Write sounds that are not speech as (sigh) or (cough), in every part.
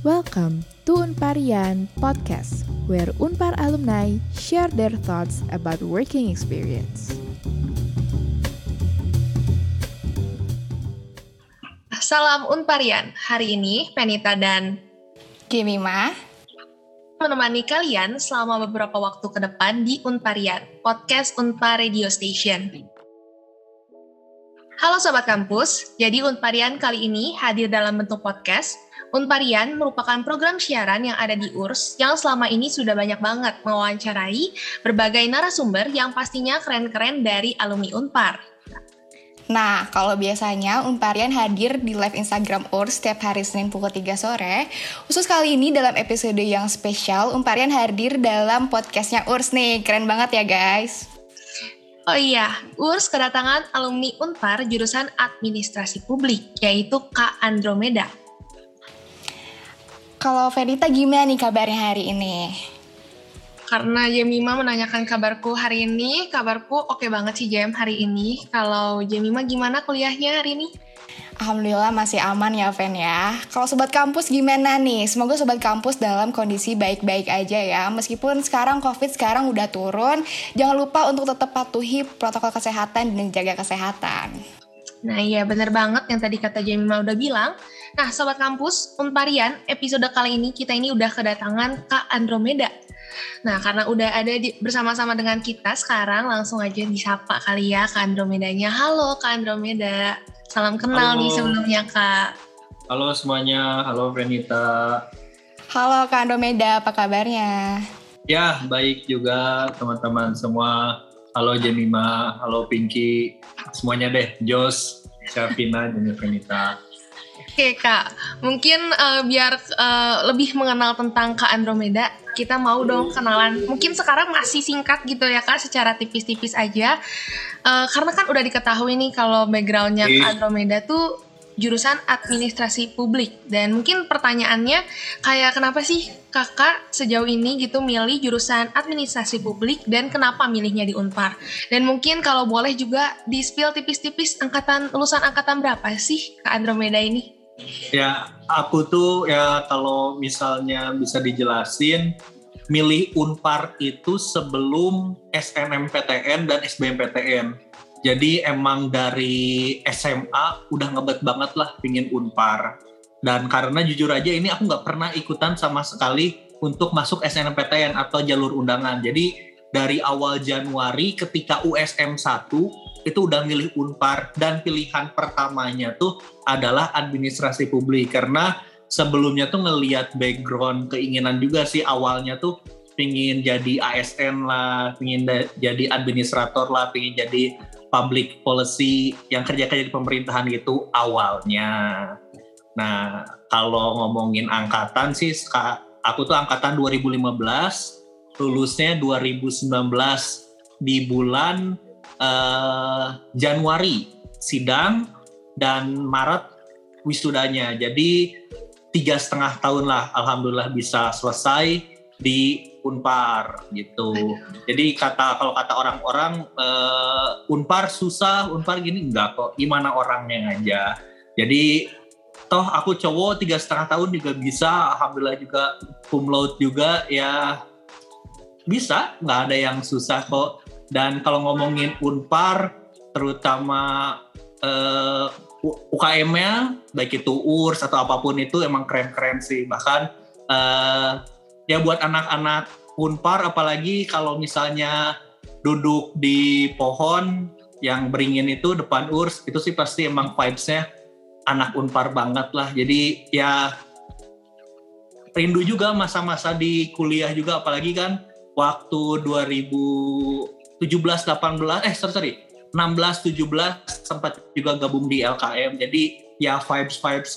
Welcome to Unparian Podcast, where Unpar alumni share their thoughts about working experience. Salam Unparian. Hari ini Penita dan Gemima menemani kalian selama beberapa waktu ke depan di Unparian, podcast Unpar Radio Station. Halo Sobat Kampus, jadi Unparian kali ini hadir dalam bentuk podcast. Unparian merupakan program siaran yang ada di URS yang selama ini sudah banyak banget mewawancarai berbagai narasumber yang pastinya keren-keren dari alumni Unpar. Nah, kalau biasanya Unparian hadir di live Instagram URS setiap hari Senin pukul 3 sore, khusus kali ini dalam episode yang spesial, Unparian hadir dalam podcastnya URS nih. Keren banget ya guys. Oh iya, URS kedatangan alumni Unpar jurusan Administrasi Publik, yaitu Kak Andromeda. Kalau Verita gimana nih kabarnya hari ini? Karena Jemima menanyakan kabarku hari ini, kabarku oke banget sih Jem hari ini. Kalau Jemima gimana kuliahnya hari ini? Alhamdulillah masih aman ya Ven ya. Kalau sobat kampus gimana nih? Semoga sobat kampus dalam kondisi baik-baik aja ya. Meskipun sekarang COVID sekarang udah turun, jangan lupa untuk tetap patuhi protokol kesehatan dan jaga kesehatan. Nah iya bener banget yang tadi kata Jemima udah bilang. Nah sobat kampus, Unparian episode kali ini kita ini udah kedatangan Kak Andromeda. Nah, karena udah ada di, bersama-sama dengan kita sekarang, langsung aja disapa kali ya Kak Andromedanya. Halo Kak Andromeda, salam kenal Halo. nih sebelumnya Kak. Halo semuanya, halo Venita. Halo Kak Andromeda, apa kabarnya? Ya, baik juga teman-teman semua. Halo Jemima, halo Pinky, semuanya deh. Jos, Syafina, (laughs) dan Venita. Oke Kak, mungkin eh, biar eh, lebih mengenal tentang Kak Andromeda, kita mau dong kenalan. Mungkin sekarang masih singkat gitu ya Kak, secara tipis-tipis aja. Eh, karena kan udah diketahui nih kalau backgroundnya. Kak Andromeda tuh jurusan administrasi publik. Dan mungkin pertanyaannya kayak kenapa sih kakak sejauh ini gitu milih jurusan administrasi publik dan kenapa milihnya di Unpar? Dan mungkin kalau boleh juga di-spill tipis-tipis angkatan lulusan angkatan berapa sih Kak Andromeda ini? Ya, aku tuh ya kalau misalnya bisa dijelasin, milih Unpar itu sebelum SNMPTN dan SBMPTN. Jadi emang dari SMA udah ngebet banget lah pingin Unpar. Dan karena jujur aja ini aku nggak pernah ikutan sama sekali untuk masuk SNMPTN atau jalur undangan. Jadi dari awal Januari ketika USM 1 itu udah milih Unpar dan pilihan pertamanya tuh adalah administrasi publik karena sebelumnya tuh ngelihat background keinginan juga sih awalnya tuh pingin jadi ASN lah, pingin jadi administrator lah, pingin jadi public policy yang kerja-kerja di pemerintahan gitu awalnya. Nah, kalau ngomongin angkatan sih, aku tuh angkatan 2015, lulusnya 2019 di bulan eh, Januari sidang dan Maret wisudanya. Jadi tiga setengah tahun lah, alhamdulillah bisa selesai di Unpar gitu. Jadi kata kalau kata orang-orang eh, Unpar susah, Unpar gini enggak kok. Gimana orangnya aja. Jadi toh aku cowok tiga setengah tahun juga bisa, alhamdulillah juga cum laude juga ya bisa, nggak ada yang susah kok. Dan kalau ngomongin Unpar, terutama eh, U- UKM-nya, baik itu URS atau apa pun itu emang keren-keren sih. Bahkan eh, ya buat anak-anak Unpar, apalagi kalau misalnya duduk di pohon yang beringin itu depan URS, itu sih pasti emang vibes-nya anak Unpar banget lah. Jadi ya rindu juga masa-masa di kuliah juga, apalagi kan waktu 2017 18 eh sorry sorry 16 17 sempat juga gabung di LKM jadi ya vibes vibes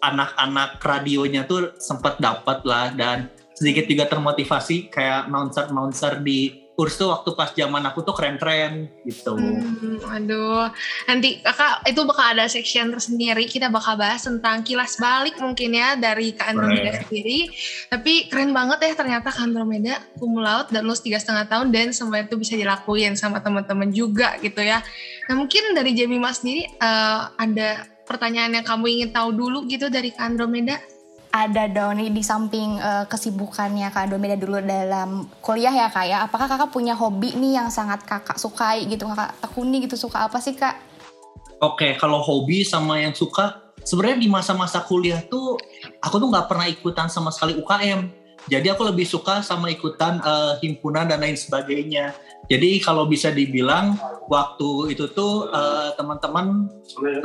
anak-anak radionya tuh sempat dapat lah dan sedikit juga termotivasi kayak announcer announcer di URS tuh waktu pas zaman aku tuh keren-keren gitu. Hmm, aduh, nanti kakak itu bakal ada section tersendiri. Kita bakal bahas tentang kilas balik mungkin ya dari Kak Andromeda sendiri. Tapi keren banget ya ternyata Kak Andromeda cum laude dan lulus tiga setengah tahun dan semua itu bisa dilakuin sama teman-teman juga gitu ya. Nah mungkin dari Jemima sendiri eh, ada pertanyaan yang kamu ingin tahu dulu gitu dari Kak Andromeda? Ada dong nih di samping uh, kesibukannya Kak Domeda dulu dalam kuliah ya Kak ya. Apakah Kakak punya hobi nih yang sangat Kakak sukai gitu, Kakak tekuni gitu, suka apa sih Kak? Oke, kalau hobi sama yang suka, sebenarnya di masa-masa kuliah tuh aku tuh nggak pernah ikutan sama sekali UKM. Jadi aku lebih suka sama ikutan uh, himpunan dan lain sebagainya. Jadi kalau bisa dibilang waktu itu tuh uh, teman-teman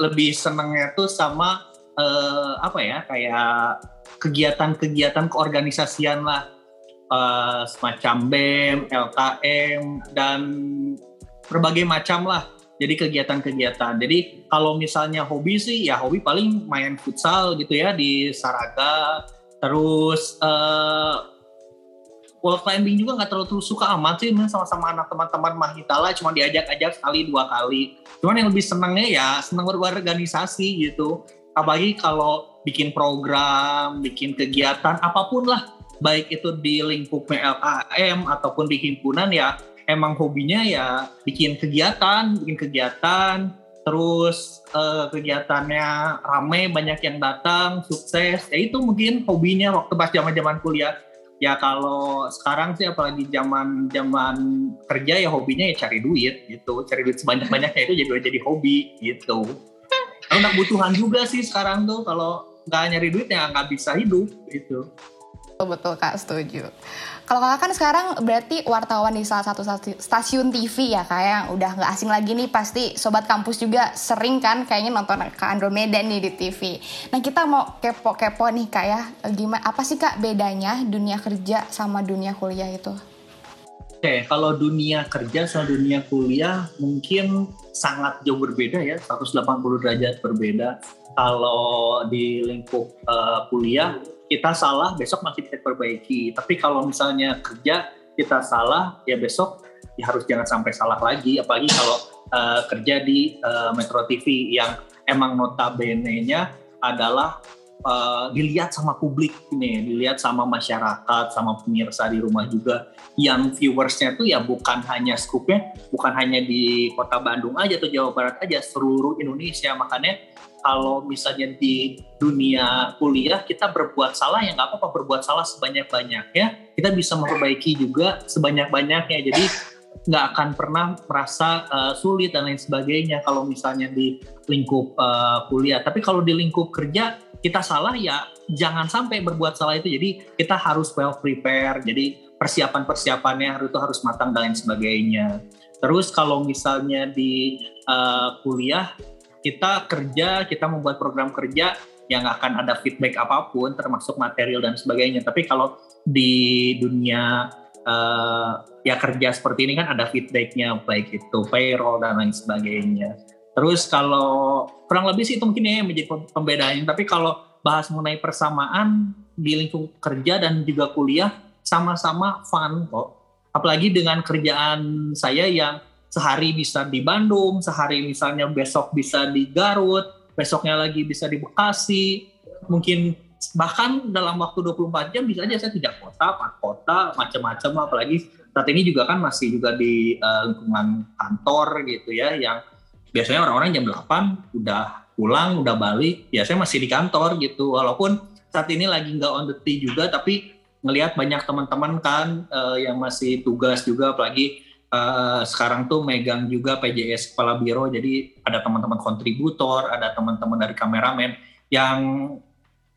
lebih senengnya tuh sama uh, apa ya kayak kegiatan-kegiatan keorganisasian lah uh, semacam BEM, LKM dan berbagai macam lah jadi kegiatan-kegiatan. Jadi kalau misalnya hobi sih ya hobi paling main futsal gitu ya di Saraga. Terus uh, wall climbing juga nggak terlalu suka amat sih sama-sama anak teman-teman Mahitala cuma diajak-ajak sekali dua kali. Cuman yang lebih senangnya ya senang berorganisasi gitu. Apalagi kalau bikin program, bikin kegiatan apa pun lah baik itu di lingkup PLKM ataupun di himpunan ya emang hobinya ya bikin kegiatan, bikin kegiatan, terus uh, kegiatannya rame, banyak yang datang, sukses. Ya itu mungkin hobinya waktu pas zaman-zaman kuliah. Ya kalau sekarang sih apalagi zaman zaman kerja ya hobinya ya cari duit gitu, cari duit sebanyak-banyaknya itu jadi jadi hobi gitu. Kalau kebutuhan juga sih sekarang tuh kalau nggak nyari duit ya nggak bisa hidup gitu. Betul, betul Kak, setuju. Kalau kakak kan sekarang berarti wartawan di salah satu stasiun TV ya kak yang udah nggak asing lagi nih pasti sobat kampus juga sering kan kayaknya nonton Kak Andromeda nih di TV. Nah kita mau kepo-kepo nih kak ya gimana apa sih kak bedanya dunia kerja sama dunia kuliah itu? Oke, kalau dunia kerja sama dunia kuliah mungkin sangat jauh berbeda ya, 180 derajat berbeda. Kalau di lingkup uh, kuliah kita salah besok masih bisa perbaiki. Tapi kalau misalnya kerja kita salah ya besok ya harus jangan sampai salah lagi. Apalagi kalau uh, kerja di uh, Metro TV yang emang notabene-nya adalah uh, dilihat sama publik ini, dilihat sama masyarakat, sama pemirsa di rumah juga. Yang viewersnya tuh ya bukan hanya skupnya, bukan hanya di kota Bandung aja atau Jawa Barat aja, seluruh Indonesia. Makanya kalau misalnya di dunia kuliah kita berbuat salah ya nggak apa-apa berbuat salah sebanyak-banyaknya kita bisa memperbaiki juga sebanyak-banyaknya jadi nggak akan pernah merasa uh, sulit dan lain sebagainya kalau misalnya di lingkup uh, kuliah tapi kalau di lingkup kerja kita salah ya jangan sampai berbuat salah itu jadi kita harus well prepare jadi persiapan-persiapannya harus itu harus matang dan lain sebagainya terus kalau misalnya di uh, kuliah kita kerja, kita membuat program kerja yang akan ada feedback apa pun, termasuk material dan sebagainya. Tapi kalau di dunia uh, ya kerja seperti ini kan ada feedbacknya, baik itu payroll dan lain sebagainya. Terus kalau kurang lebih sih itu mungkin ya yang menjadi pembedaannya. Tapi kalau bahas mengenai persamaan di lingkup kerja dan juga kuliah sama-sama fun kok. Apalagi dengan kerjaan saya yang sehari bisa di Bandung, sehari misalnya besok bisa di Garut, besoknya lagi bisa di Bekasi, mungkin bahkan dalam waktu 24 jam bisa aja saya tidak kota, empat kota, macam-macam apalagi saat ini juga kan masih juga di uh, lingkungan kantor gitu ya yang biasanya orang-orang jam 8 udah pulang, udah balik, ya saya masih di kantor gitu walaupun saat ini lagi nggak on the tea juga tapi ngelihat banyak teman-teman kan uh, yang masih tugas juga apalagi uh, sekarang tuh megang juga PJS Kepala Biro, jadi ada teman-teman kontributor, ada teman-teman dari kameramen yang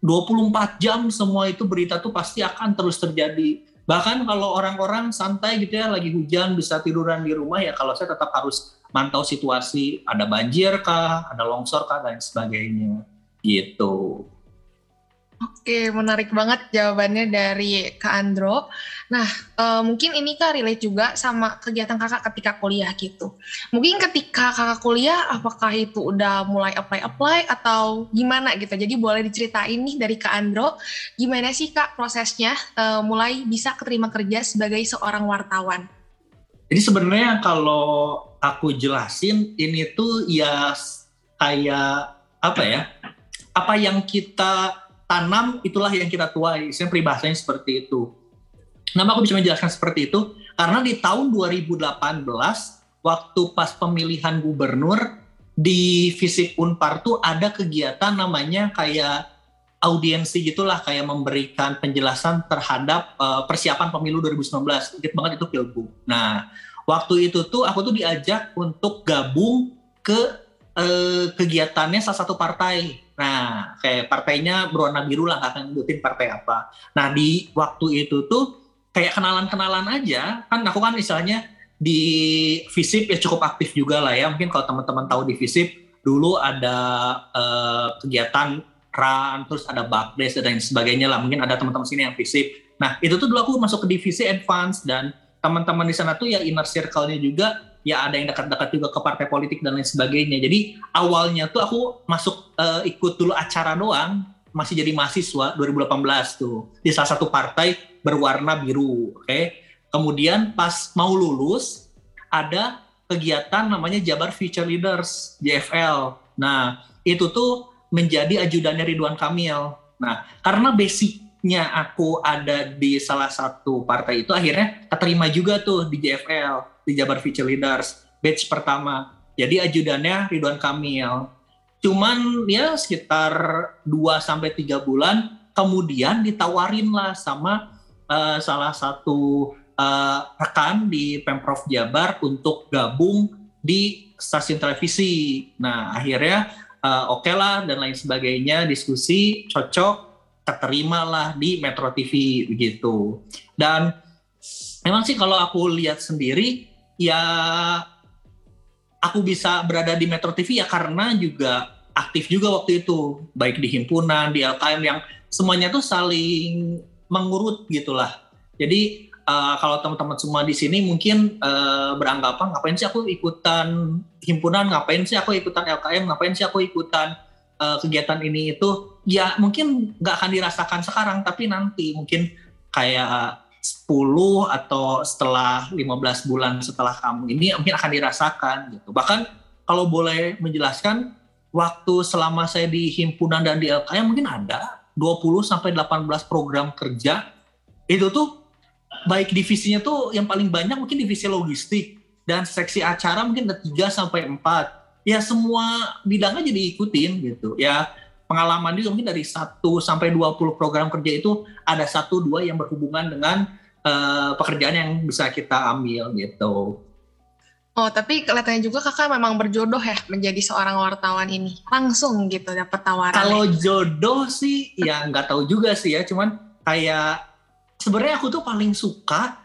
24 jam semua itu berita tuh pasti akan terus terjadi. Bahkan kalau orang-orang santai gitu ya, lagi hujan bisa tiduran di rumah ya kalau saya tetap harus mantau situasi, ada banjir kah, ada longsor kah, dan sebagainya gitu. Oke, menarik banget jawabannya dari Kak Andro. Nah, uh, mungkin ini Kak relate juga sama kegiatan Kakak ketika kuliah gitu. Mungkin ketika Kakak kuliah, apakah itu udah mulai apply-apply atau gimana gitu? Jadi boleh diceritain nih dari Kak Andro, gimana sih Kak prosesnya uh, mulai bisa keterima kerja sebagai seorang wartawan? Jadi sebenarnya kalau aku jelasin, ini tuh ya kayak apa ya? Apa yang kita tanam itulah yang kita tuai. Istilah peribahasanya seperti itu. Kenapa aku bisa menjelaskan seperti itu? Karena di tahun 2018 waktu pas pemilihan gubernur di Fisip Unpar tuh ada kegiatan namanya kayak audiensi gitulah kayak memberikan penjelasan terhadap uh, persiapan pemilu 2019. Ingat banget itu Pilgub. Nah, waktu itu tuh aku tuh diajak untuk gabung ke uh, kegiatannya salah satu partai. Nah, kayak partainya berwarna biru lah, akan nyebutin partai apa. Nah, di waktu itu tuh kayak kenalan-kenalan aja. Kan aku kan misalnya di FISIP ya cukup aktif juga lah ya. Mungkin kalau teman-teman tahu di FISIP dulu ada uh, kegiatan run, terus ada bakdes dan sebagainya lah. Mungkin ada teman-teman sini yang FISIP. Nah, itu tuh dulu aku masuk ke divisi advance dan teman-teman di sana tuh ya inner circle-nya juga ya ada yang dekat-dekat juga ke partai politik dan lain sebagainya. Jadi awalnya tuh aku masuk uh, ikut dulu acara doang, masih jadi mahasiswa 2018 tuh di salah satu partai berwarna biru, oke. Okay? Kemudian pas mau lulus ada kegiatan namanya Jabar Future Leaders JFL. Nah, itu tuh menjadi ajudannya Ridwan Kamil. Nah, karena basicnya aku ada di salah satu partai itu, akhirnya keterima juga tuh di JFL, di Jabar Future Leaders, batch pertama. Jadi ajudannya Ridwan Kamil. Cuman ya sekitar 2 sampai 3 bulan kemudian ditawarin lah sama uh, salah satu uh, rekan di Pemprov Jabar untuk gabung di stasiun televisi. Nah, akhirnya uh, oke okay lah dan lain sebagainya, diskusi cocok, terima lah di Metro TV begitu. Dan memang sih kalau aku lihat sendiri ya aku bisa berada di Metro TV ya karena juga aktif juga waktu itu. Baik di himpunan di LKM yang semuanya tuh saling mengurut gitulah. Jadi uh, kalau teman-teman semua di sini mungkin uh, beranggapan ngapain sih aku ikutan himpunan, ngapain sih aku ikutan LKM, ngapain sih aku ikutan uh, kegiatan ini itu, ya mungkin nggak akan dirasakan sekarang, tapi nanti mungkin kayak 10 atau setelah 15 bulan setelah kamu ini mungkin akan dirasakan gitu. Bahkan kalau boleh menjelaskan waktu selama saya di himpunan dan di LKM mungkin ada 20 sampai 18 program kerja itu tuh baik divisinya tuh yang paling banyak mungkin divisi logistik dan seksi acara mungkin ada 3 sampai 4. Ya semua bidangnya jadi ikutin gitu. Ya pengalaman juga mungkin dari 1 sampai 20 program kerja itu ada satu dua yang berhubungan dengan uh, pekerjaan yang bisa kita ambil gitu. Oh, tapi kelihatannya juga kakak memang berjodoh ya menjadi seorang wartawan ini. Langsung gitu dapat tawaran. Kalau jodoh sih ya nggak tahu juga sih ya, cuman kayak sebenarnya aku tuh paling suka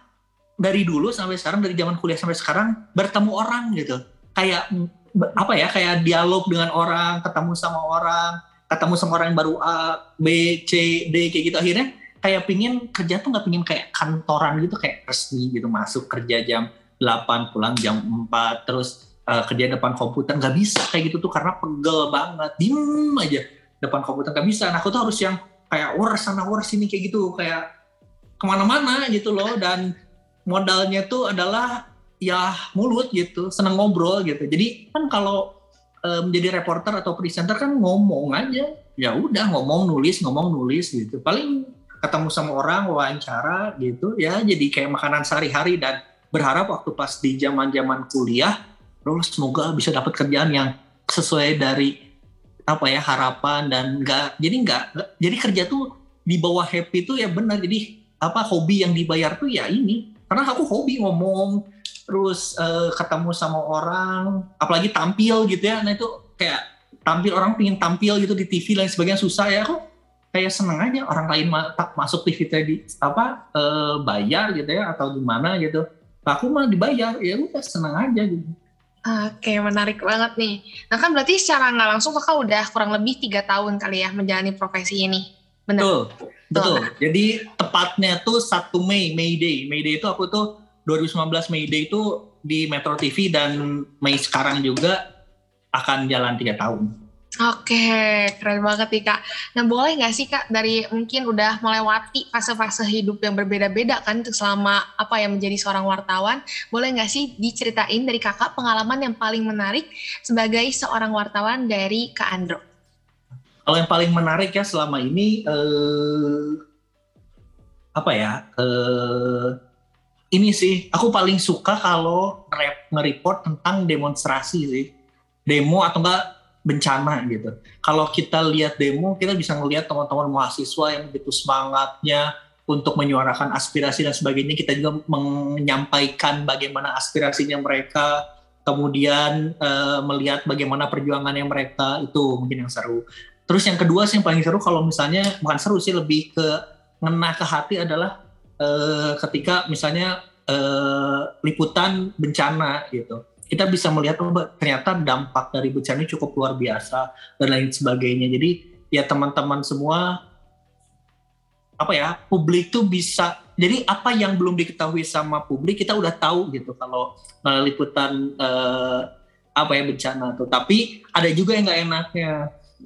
dari dulu sampai sekarang dari zaman kuliah sampai sekarang bertemu orang gitu kayak apa ya kayak dialog dengan orang ketemu sama orang ketemu sama orang yang baru A B C D kayak gitu. Akhirnya kayak pingin kerja tuh nggak pingin kayak kantoran gitu kayak resmi gitu. Masuk kerja jam 8 pulang jam 4 terus uh, kerja depan komputer. Nggak bisa kayak gitu tuh karena pegel banget. Diem aja depan komputer nggak bisa. Nah aku tuh harus yang kayak war sana war sini kayak gitu. Kayak ke mana-mana gitu loh. Dan modalnya tuh adalah ya mulut gitu seneng ngobrol gitu. Jadi kan kalau e, menjadi reporter atau presenter kan ngomong aja. Ya udah ngomong nulis ngomong nulis gitu. Paling ketemu sama orang wawancara gitu ya jadi kayak makanan sehari-hari. Dan berharap waktu pas di zaman zaman kuliah terus semoga bisa dapat kerjaan yang sesuai dari apa ya harapan dan enggak jadi enggak jadi kerja tuh di bawah happy tuh ya benar. Jadi apa hobi yang dibayar tuh ya ini. Karena aku hobi ngomong terus uh, ketemu sama orang apalagi tampil gitu ya nah itu kayak tampil orang pingin tampil gitu di TV lain sebagainya susah ya aku kayak seneng aja orang lain ma masuk TV tadi apa uh, bayar gitu ya atau gimana gitu aku mah dibayar ya udah seneng aja gitu Oke, menarik banget nih. Nah kan berarti secara nggak langsung kakak udah kurang lebih tiga tahun kali ya menjalani profesi ini. Benar? Betul. Betul. Jadi tepatnya tuh 1 Mei, May Day. May Day itu aku tuh 2019 May Day itu di Metro TV dan Mei sekarang juga akan jalan tiga tahun. Oke, keren banget nih Kak. Nah boleh nggak sih Kak dari mungkin udah melewati fase-fase hidup yang berbeda-beda kan selama apa yang menjadi seorang wartawan, boleh nggak sih diceritain dari Kakak pengalaman yang paling menarik sebagai seorang wartawan dari Kak Andro? Kalau yang paling menarik ya selama ini eh, apa ya? Eh, ini sih aku paling suka kalau nge-report tentang demonstrasi sih. Demo atau enggak bencana gitu. Kalau kita lihat demo, kita bisa ngelihat teman-teman mahasiswa yang begitu semangatnya untuk menyuarakan aspirasi dan sebagainya. Kita juga menyampaikan bagaimana aspirasinya mereka, kemudian uh, melihat bagaimana perjuangannya mereka itu mungkin yang seru. Terus yang kedua sih yang paling seru kalau misalnya bukan seru sih lebih ke ngena ke hati adalah uh, ketika misalnya uh, liputan bencana gitu. Kita bisa melihat oh, ternyata dampak dari bencana cukup luar biasa dan lain sebagainya. Jadi ya teman-teman semua apa ya publik tuh bisa jadi apa yang belum diketahui sama publik kita udah tahu gitu kalau liputan uh, apa ya bencana tuh tapi ada juga yang nggak enaknya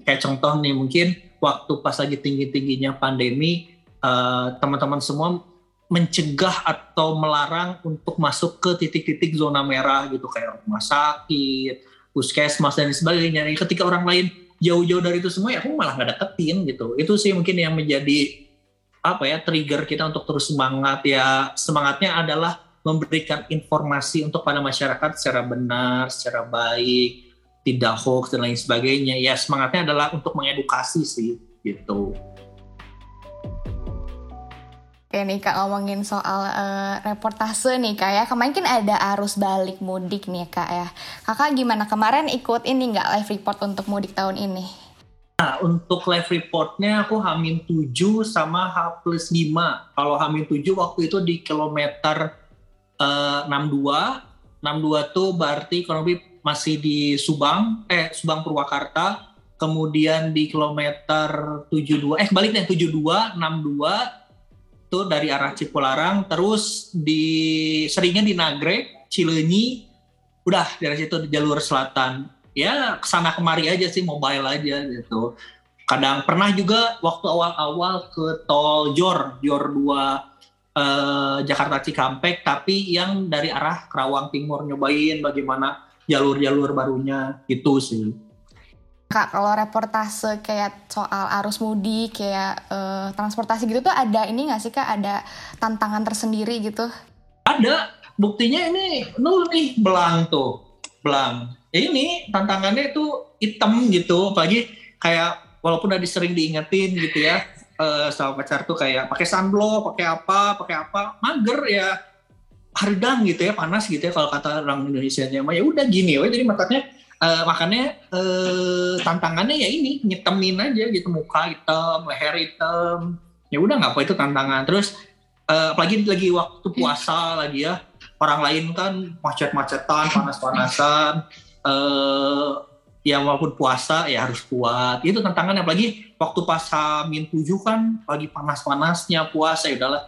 kayak contoh nih mungkin waktu pas lagi tinggi tingginya pandemi uh, teman-teman semua mencegah atau melarang untuk masuk ke titik-titik zona merah gitu kayak rumah sakit puskesmas dan sebagainya ketika orang lain jauh-jauh dari itu semua ya aku malah nggak deketin gitu itu sih mungkin yang menjadi apa ya trigger kita untuk terus semangat ya semangatnya adalah memberikan informasi untuk pada masyarakat secara benar, secara baik, tidak hoax dan lain sebagainya. Ya semangatnya adalah untuk mengedukasi sih gitu. Oke nih kak ngomongin soal uh, reportase nih kak ya kemarin kan ada arus balik mudik nih kak ya kakak gimana kemarin ikut ini nggak live report untuk mudik tahun ini? Nah, untuk live reportnya aku Hamin 7 sama H plus 5. Kalau Hamin 7 waktu itu di kilometer uh, 62. 62 tuh berarti kurang lebih masih di Subang, eh Subang Purwakarta. Kemudian di kilometer 72, eh balik deh 72, 62 tuh dari arah Cipularang. Terus di seringnya di Nagrek, Cileunyi, udah dari situ di jalur selatan ya ke sana kemari aja sih mobile aja gitu kadang pernah juga waktu awal-awal ke tol Jor Jor 2 eh, Jakarta Cikampek tapi yang dari arah Kerawang Timur nyobain bagaimana jalur-jalur barunya gitu sih Kak, kalau reportase kayak soal arus mudik, kayak uh, transportasi gitu tuh ada ini nggak sih Kak? Ada tantangan tersendiri gitu? Ada. Buktinya ini nul nih belang tuh. Belang ya ini tantangannya itu hitam gitu apalagi kayak walaupun udah sering diingetin gitu ya uh, sama pacar tuh kayak pakai sunblock pakai apa pakai apa mager ya hardang gitu ya panas gitu ya kalau kata orang Indonesia nya ya udah gini ya jadi makanya uh, makanya uh, tantangannya ya ini nyetemin aja gitu muka hitam leher hitam. Ya udah nggak apa itu tantangan. Terus uh, apalagi lagi waktu puasa lagi ya orang lain kan macet-macetan panas-panasan uh, ya walaupun puasa ya harus kuat. Itu tantangan apalagi waktu pas min 7 kan lagi panas-panasnya puasa ya udahlah.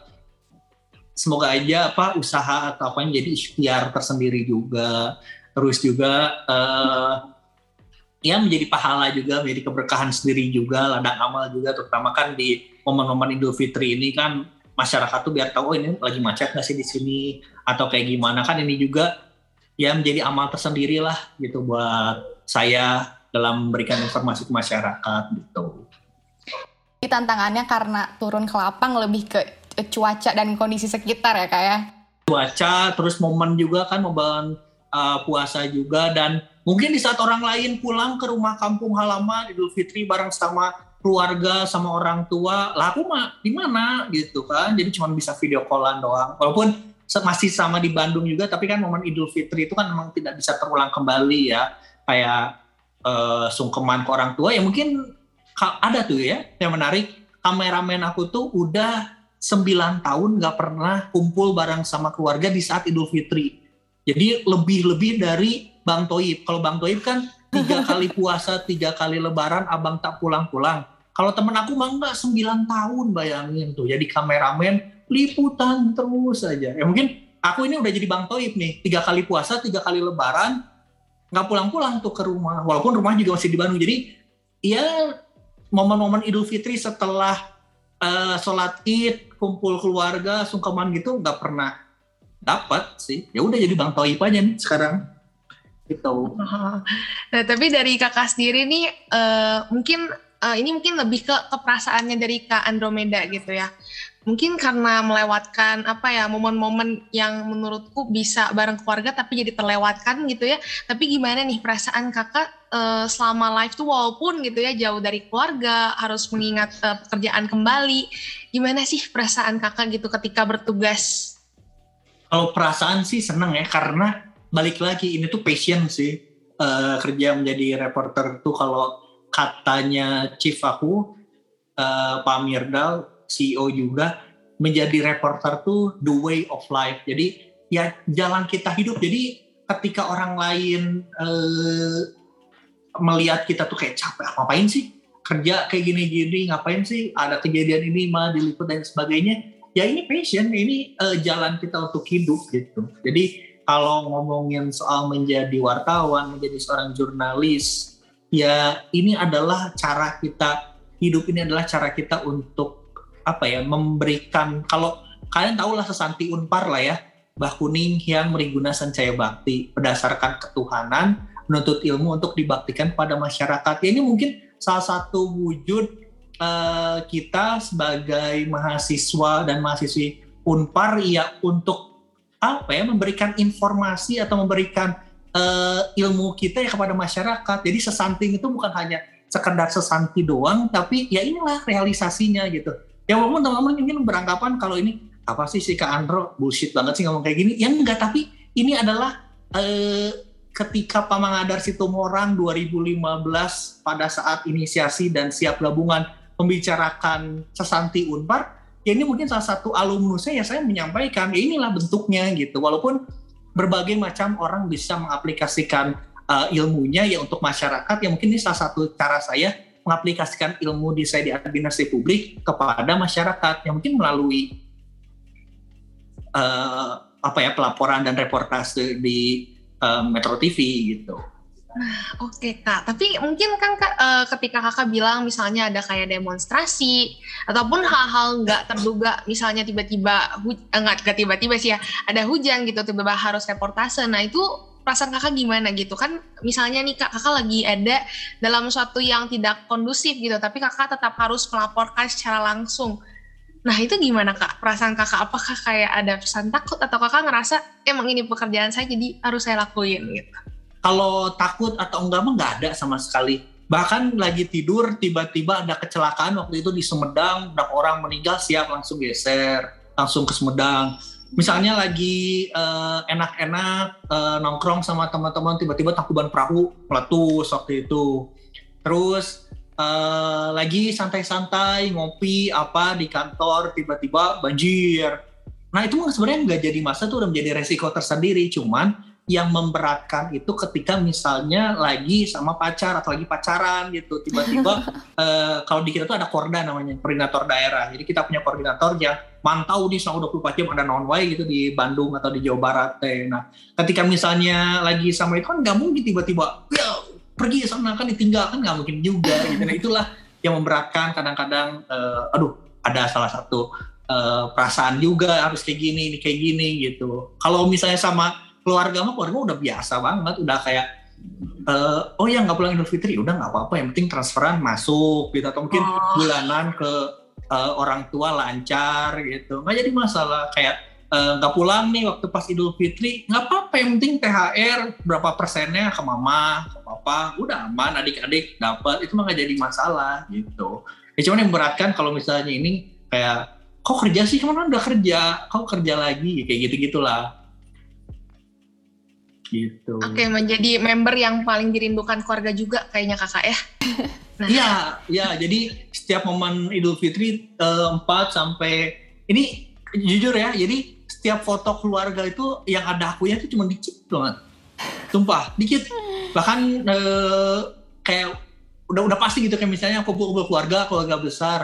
Semoga aja apa usaha atau apa yang jadi ikhtiar tersendiri juga terus juga uh, ya menjadi pahala juga menjadi keberkahan sendiri juga ladang amal juga terutama kan di momen-momen Idul Fitri ini kan masyarakat tuh biar tahu oh ini lagi macet nggak sih di sini atau kayak gimana kan ini juga ya menjadi amal tersendiri lah gitu buat saya dalam memberikan informasi ke masyarakat gitu. Ini tantangannya karena turun ke lapang lebih ke cuaca dan kondisi sekitar ya kak ya? Cuaca, terus momen juga kan momen uh, puasa juga. Dan mungkin di saat orang lain pulang ke rumah kampung halaman Idul Fitri bareng sama keluarga sama orang tua, lah aku mah di mana? Gitu kan? Jadi cuma bisa video callan doang. Walaupun masih sama di Bandung juga tapi kan momen Idul Fitri itu kan memang tidak bisa terulang kembali ya. Kayak uh, sungkeman ke orang tua. Ya mungkin ada tuh ya yang menarik. Kameramen aku tuh udah 9 tahun nggak pernah kumpul bareng sama keluarga di saat Idul Fitri jadi lebih-lebih dari Bang Toib kalau Bang Toib kan tiga (laughs) kali puasa tiga kali lebaran abang tak pulang-pulang kalau temen aku mah enggak 9 tahun bayangin tuh jadi kameramen liputan terus saja. Ya mungkin aku ini udah jadi Bang Toib nih, tiga kali puasa, tiga kali lebaran, nggak pulang-pulang tuh ke rumah. Walaupun rumah juga masih di Bandung. Jadi ya momen-momen Idul Fitri setelah uh, sholat id, kumpul keluarga, sungkeman gitu nggak pernah dapat sih. Ya udah jadi Bang Toib aja nih sekarang. Gitu. (laughs) Nah, tapi dari kakak sendiri nih, uh, mungkin uh, ini mungkin lebih ke keperasaannya dari Kak Andromeda gitu ya mungkin karena melewatkan apa ya momen-momen yang menurutku bisa bareng keluarga tapi jadi terlewatkan gitu ya tapi gimana nih perasaan kakak uh, selama live tuh walaupun gitu ya jauh dari keluarga harus mengingat uh, pekerjaan kembali gimana sih perasaan kakak gitu ketika bertugas kalau perasaan sih seneng ya karena balik lagi ini tuh passion sih. Uh, kerja menjadi reporter tuh kalau katanya chief aku uh, Pak Mirdal CEO juga menjadi reporter tuh the way of life. Jadi ya jalan kita hidup. Jadi ketika orang lain uh, melihat kita tuh kayak capek ngapain sih? Kerja kayak gini-gini ngapain sih? Ada kejadian ini mah diliput dan sebagainya ya ini passion ini uh, jalan kita untuk hidup gitu jadi kalau ngomongin soal menjadi wartawan menjadi seorang jurnalis ya ini adalah cara kita hidup ini adalah cara kita untuk apa ya memberikan kalau kalian tahu lah sesanti unpar lah ya Bah Kuning yang meriguna Sancaya Bakti berdasarkan ketuhanan menuntut ilmu untuk dibaktikan pada masyarakat. Ya, ini mungkin salah satu wujud uh, kita sebagai mahasiswa dan mahasiswi Unpar ya untuk apa ya memberikan informasi atau memberikan uh, ilmu kita ya kepada masyarakat. Jadi sesanting itu bukan hanya sekedar sesanti doang, tapi ya inilah realisasinya gitu. Ya walaupun teman-teman mungkin beranggapan kalau ini apa sih si Kak Andro bullshit banget sih ngomong kayak gini ya enggak tapi ini adalah eh, ketika Pamangadar Situmorang 2015 pada saat inisiasi dan siap gabungan membicarakan sesanti Unpar ya ini mungkin salah satu alumnus saya ya saya menyampaikan ya inilah bentuknya gitu walaupun berbagai macam orang bisa mengaplikasikan uh, ilmunya ya untuk masyarakat ya mungkin ini salah satu cara saya mengaplikasikan ilmu di saya di administrasi publik kepada masyarakat yang mungkin melalui uh, apa ya pelaporan dan reportase di uh, Metro TV gitu. Nah, oke okay, kak. Tapi mungkin kan kak, uh, ketika kakak bilang misalnya ada kayak demonstrasi ataupun hal-hal nggak terduga, misalnya tiba-tiba enggak uh, tiba-tiba sih ya, ada hujan gitu, tiba-tiba harus reportase. Nah itu perasaan kakak gimana gitu kan? Misalnya nih kak, kakak lagi ada dalam suatu yang tidak kondusif gitu, tapi kakak tetap harus melaporkan secara langsung. Nah itu gimana kak perasaan kakak? Apakah kayak ada pesan takut atau kakak ngerasa emang ini pekerjaan saya jadi harus saya lakuin gitu? Kalau takut atau enggak mah nggak ada sama sekali. Bahkan lagi tidur tiba-tiba ada kecelakaan waktu itu di Sumedang, ada orang meninggal siap langsung geser, langsung ke Sumedang. Misalnya lagi eh, enak-enak uh, nongkrong sama teman-teman tiba-tiba takuban perahu meletus waktu itu. Terus uh, lagi santai-santai ngopi apa di kantor tiba-tiba banjir. Nah itu sebenarnya nggak jadi masa tuh udah menjadi resiko tersendiri. Cuman yang memberatkan itu ketika misalnya lagi sama pacar atau lagi pacaran gitu. Tiba-tiba uh, (laughs) kalau di kita tuh ada korda namanya koordinator daerah. Jadi kita punya koordinator yang mantau di selama 24 jam ada non way gitu di Bandung atau di Jawa Barat teh nah ketika misalnya lagi sama itu kan nggak mungkin tiba-tiba ya pergi sana kan ditinggalkan nggak mungkin juga gitu. Nah itulah yang memberatkan kadang-kadang uh, aduh ada salah satu uh, perasaan juga harus kayak gini ini kayak gini gitu. Kalau misalnya sama keluarga mah keluarga udah biasa banget udah kayak uh, oh ya nggak pulang Idul Fitri. Udah nggak apa-apa. Yang penting transferan masuk gitu. Atau mungkin oh. bulanan ke uh, orang tua lancar gitu. Nggak jadi masalah. Kayak nggak uh, pulang nih waktu pas Idul Fitri nggak apa-apa. Yang penting THR berapa persennya ke mama ke papa udah aman. Adik-adik dapat itu mah nggak jadi masalah gitu. Ya cuman yang beratkan kalau misalnya ini kayak kok kerja sih? Ke mana udah kerja. Kok kerja lagi? Kayak gitu gitulah gitu. Oke menjadi member yang paling dirindukan keluarga juga kayaknya kakak ya. (laughs) Nah. iya iya. Jadi setiap momen Idul Fitri uh, sampai ini jujur ya jadi setiap foto keluarga itu yang ada akunya itu cuma dikit banget sumpah dikit. Bahkan eh, kayak udah udah pasti gitu kayak misalnya kumpul-kumpul keluarga keluarga besar.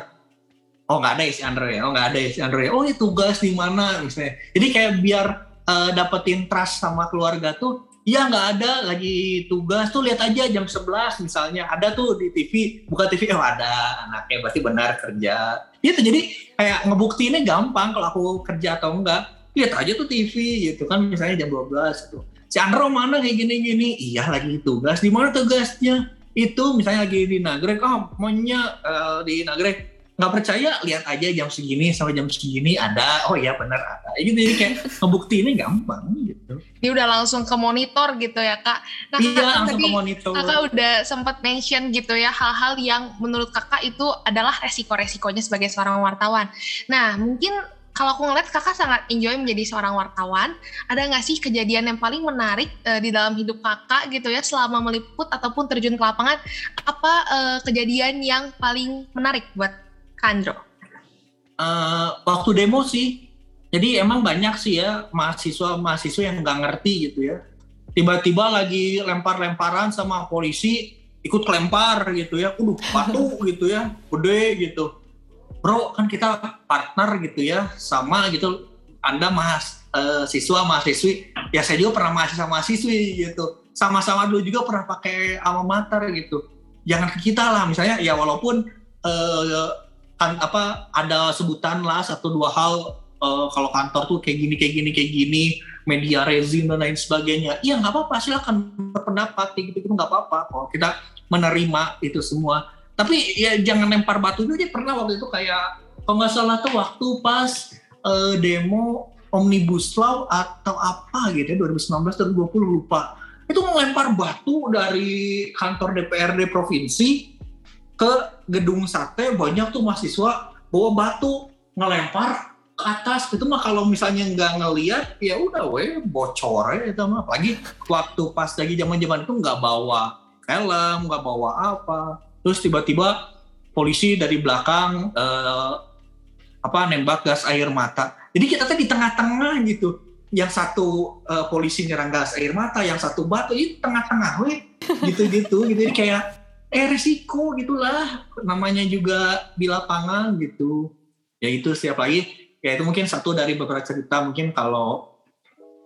Oh nggak ada isi Andre oh nggak ada isi Andre. Oh ini tugas di mana? Misalnya. Jadi kayak biar uh, dapetin trust sama keluarga tuh Iya nggak ada lagi tugas tuh lihat aja jam 11 misalnya ada tuh di TV buka TV oh ada anaknya berarti benar kerja itu jadi kayak ngebuktiinnya gampang kalau aku kerja atau enggak lihat aja tuh TV gitu kan misalnya jam 12 gitu. Si Andro mana kayak gini-gini? Iya lagi tugas. Di mana tugasnya? Itu misalnya lagi di Nagrek, oh maunya uh, di Nagrek nggak percaya lihat aja jam segini sampai jam segini ada oh ya benar ada gitu jadi kayak ngebukti ini gampang gitu Dia udah langsung ke monitor gitu ya kak. Nah iya kakak langsung tadi ke monitor kakak udah sempat mention gitu ya hal-hal yang menurut kakak itu adalah resiko-resikonya sebagai seorang wartawan. Nah mungkin kalau aku ngeliat kakak sangat enjoy menjadi seorang wartawan, ada nggak sih kejadian yang paling menarik eh, di dalam hidup kakak gitu ya selama meliput ataupun terjun ke lapangan? Apa eh, kejadian yang paling menarik buat Kak Andro? Eh, waktu demo sih. Jadi emang banyak sih ya mahasiswa mahasiswa yang nggak ngerti gitu ya. Tiba-tiba lagi lempar-lemparan sama polisi ikut kelempar gitu ya. Udah batu (laughs) gitu ya gede gitu. Bro kan kita partner gitu ya sama gitu. Anda mahas eh, siswa mahasiswi. Ya saya juga pernah mahasiswa mahasiswi gitu. Sama-sama dulu juga pernah pakai alma mater gitu. Jangan ke kita lah misalnya ya walaupun eh, kan apa ada sebutan lah satu dua hal eh, kalau kantor tuh kayak gini kayak gini kayak gini media rezim dan lain sebagainya. Iya nggak apa-apa silakan berpendapat kayak gitu gitu nggak apa-apa kalau kita menerima itu semua. Tapi ya jangan lempar batu juga. Dia pernah waktu itu kayak kalau nggak salah tuh waktu pas eh, demo omnibus law atau apa gitu ya 2019 2020 lupa. Itu ngelempar batu dari kantor DPRD provinsi ke gedung sate banyak tuh mahasiswa bawa batu ngelempar ke atas. Itu mah kalau misalnya nggak ngeliat ya udah weh bocor ya itu mah. Apalagi waktu pas lagi zaman zaman itu nggak bawa helm nggak bawa apa. Terus tiba-tiba polisi dari belakang eh, apa nembak gas air mata. Jadi kita tuh di tengah-tengah gitu. Yang satu eh, polisi nyerang gas air mata yang satu batu itu tengah-tengah weh. Gitu-gitu. Gitu jadi kayak eh resiko gitulah. Namanya juga di lapangan gitu. Ya itu siap lagi. Ya itu mungkin satu dari beberapa cerita. Mungkin kalau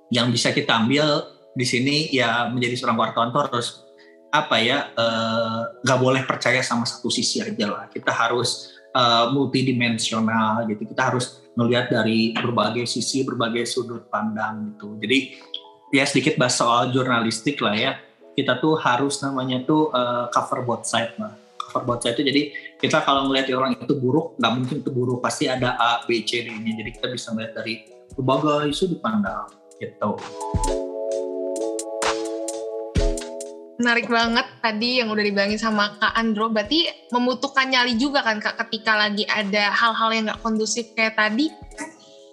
yang bisa kita ambil di sini ya menjadi seorang wartawan tuh harus apa ya eh, nggak boleh percaya sama satu sisi aja lah. Kita harus eh, multidimensional gitu. Kita harus melihat dari berbagai sisi berbagai sudut pandang gitu. Jadi ya sedikit bahas soal jurnalistik lah ya kita tuh harus namanya tuh eh, cover both side lah cover both side itu jadi kita kalau melihat orang itu buruk nggak mungkin itu buruk. Pasti ada A B C D nya jadi kita bisa melihat dari berbagai sudut pandang gitu. Menarik banget tadi yang udah dibilangin sama Kak Andro. Berarti membutuhkan nyali juga kan Kak ketika lagi ada hal-hal yang nggak kondusif kayak tadi?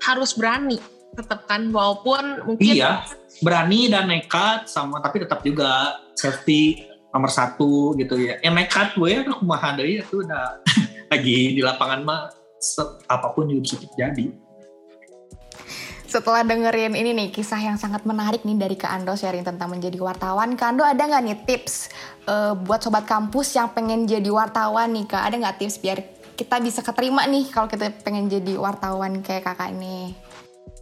Harus berani tetap kan walaupun mungkin iya berani dan nekat sama tapi tetap juga safety nomor satu gitu ya. Yang nekat gue ya. Kumaha dari itu udah (laughs) lagi di lapangan mah apa pun juga bisa terjadi Setelah dengerin ini nih kisah yang sangat menarik nih dari Kak Ando sharing tentang menjadi wartawan, Kak Ando ada nggak nih tips eh, buat sobat kampus yang pengen jadi wartawan nih Kak? Ada nggak tips biar kita bisa keterima nih kalau kita pengen jadi wartawan kayak kakak ini?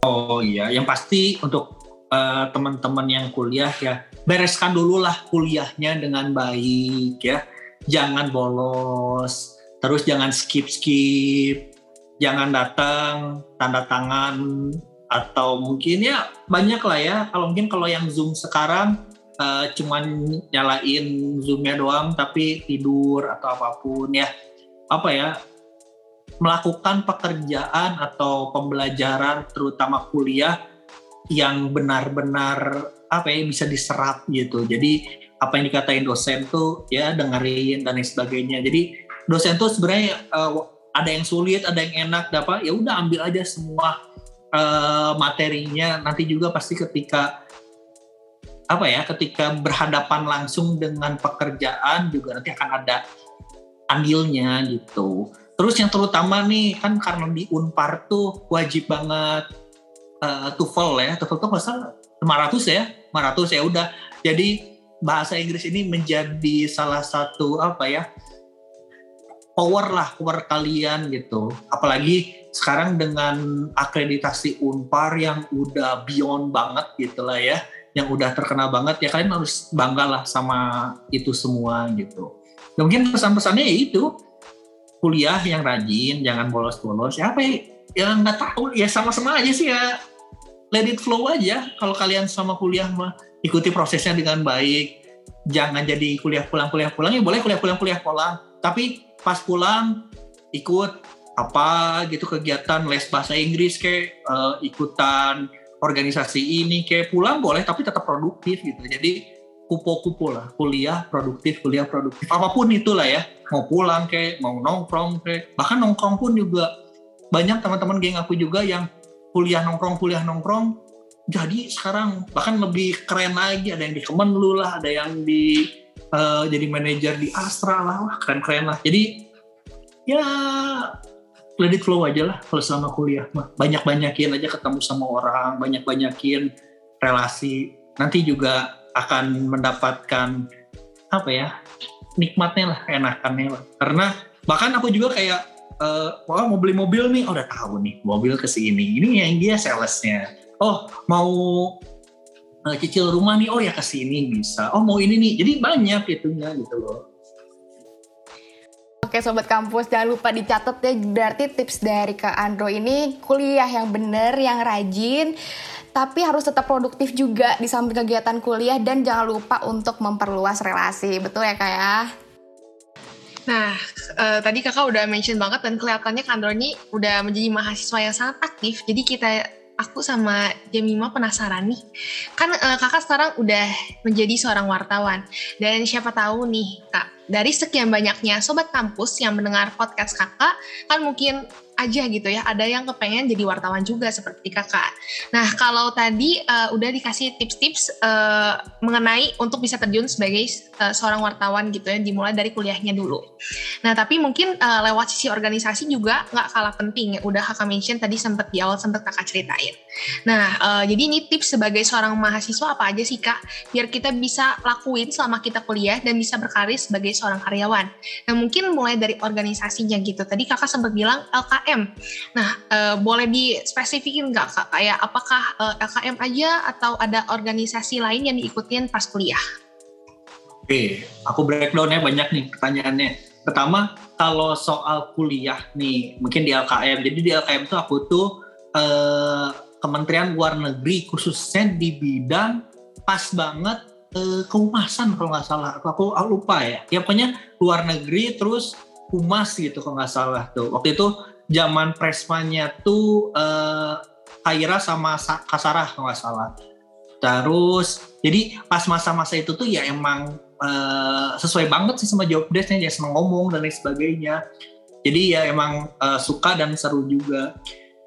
Oh iya, yang pasti untuk eh, teman-teman yang kuliah ya bereskan dulu lah kuliahnya dengan baik ya. Jangan bolos, terus jangan skip-skip, jangan datang tanda tangan atau mungkin ya banyak lah ya. Kalau mungkin kalau yang Zoom sekarang eh, cuman nyalain Zoom-nya doang tapi tidur atau apa pun ya. Apa ya? melakukan pekerjaan atau pembelajaran terutama kuliah yang benar-benar apa ya bisa diserap gitu. Jadi apa yang dikatain dosen tuh ya dengerin dan lain sebagainya. Jadi dosen tuh sebenarnya eh, ada yang sulit, ada yang enak, dapat ya udah ambil aja semua eh, materinya. Nanti juga pasti ketika apa ya, ketika berhadapan langsung dengan pekerjaan juga nanti akan ada andilnya gitu. Terus yang terutama nih kan karena di Unpar tuh wajib banget eh, TOEFL ya. TOEFL tuh nggak salah 500 ya, 500 ya udah. Jadi bahasa Inggris ini menjadi salah satu apa ya power lah power kalian gitu. Apalagi sekarang dengan akreditasi Unpar yang udah beyond banget gitu lah ya, yang udah terkenal banget ya kalian harus bangga lah sama itu semua gitu. Ya, mungkin pesan-pesannya ya itu kuliah yang rajin, jangan bolos-bolos. Ya apa ya? Ya nggak tahu, ya sama-sama aja sih ya. Let it flow aja. Kalau kalian sama kuliah mah ikuti prosesnya dengan baik. Jangan jadi kuliah pulang kuliah pulang. Ya boleh kuliah pulang kuliah pulang. Tapi pas pulang ikut apa gitu kegiatan les bahasa Inggris kayak uh, ikutan organisasi ini kayak pulang boleh tapi tetap produktif gitu. Jadi kupo-kupo lah. Kuliah produktif kuliah produktif. Apa pun itulah ya. Mau pulang kayak mau nongkrong kayak bahkan nongkrong pun juga. Banyak teman-teman geng aku juga yang kuliah nongkrong kuliah nongkrong jadi sekarang. Bahkan lebih keren lagi ada yang di Kemenlu lah ada yang di uh, jadi manajer di Astra lah. Wah keren-keren lah. Jadi ya let flow aja lah kalau selama kuliah banyak-banyakin aja ketemu sama orang banyak-banyakin relasi. Nanti juga akan mendapatkan apa ya nikmatnya lah enakannya lah. Karena bahkan aku juga kayak uh, wah mau beli mobil nih. Oh udah tahu nih mobil ke sini. Ini yang dia salesnya. Oh mau uh, cicil rumah nih. Oh ya ke sini bisa. Oh mau ini nih. Jadi banyak itunya gitu loh. Oke Sobat Kampus, jangan lupa dicatat ya. Berarti tips dari Kak Andro ini kuliah yang bener, yang rajin, tapi harus tetap produktif juga di samping kegiatan kuliah. Dan jangan lupa untuk memperluas relasi. Betul ya Kak ya? Nah, uh, tadi kakak udah mention banget dan kelihatannya Kak Andro ini udah menjadi mahasiswa yang sangat aktif. Jadi kita aku sama Jemima penasaran nih. Kan uh, kakak sekarang udah menjadi seorang wartawan. Dan siapa tahu nih kak, dari sekian banyaknya sobat kampus yang mendengar podcast kakak, kan mungkin aja gitu ya. Ada yang kepengen jadi wartawan juga seperti kakak. Nah kalau tadi uh, udah dikasih tips-tips uh, mengenai untuk bisa terjun sebagai uh, seorang wartawan gitu ya, dimulai dari kuliahnya dulu. Nah tapi mungkin uh, lewat sisi organisasi juga nggak kalah penting ya. Udah kakak mention tadi sempat di awal sempat kakak ceritain. Nah uh, jadi ini tips sebagai seorang mahasiswa apa aja sih kak? Biar kita bisa lakuin selama kita kuliah dan bisa berkarir sebagai seorang karyawan. Nah mungkin mulai dari organisasinya gitu. Tadi kakak sempat bilang LKM LKM. Nah, e, boleh dispesifikin nggak kak? Kayak apakah e, eh, LKM aja atau ada organisasi lain yang diikutin pas kuliah? Oke, aku breakdown ya banyak nih pertanyaannya. Pertama, kalau soal kuliah nih, mungkin di LKM. Jadi di LKM tuh aku tuh e, Kementerian Luar Negeri khususnya di bidang pas banget e, kehumasan kalau nggak salah. Aku, aku lupa ya. Ya pokoknya luar negeri terus humas gitu kalau nggak salah tuh. Waktu itu zaman Presmanya tuh uh, Kaira sama Kasarah nggak salah. Terus jadi pas masa-masa itu tuh ya emang uh, sesuai banget sih sama job desknya ya seneng ngomong dan lain sebagainya. Jadi ya emang uh, suka dan seru juga.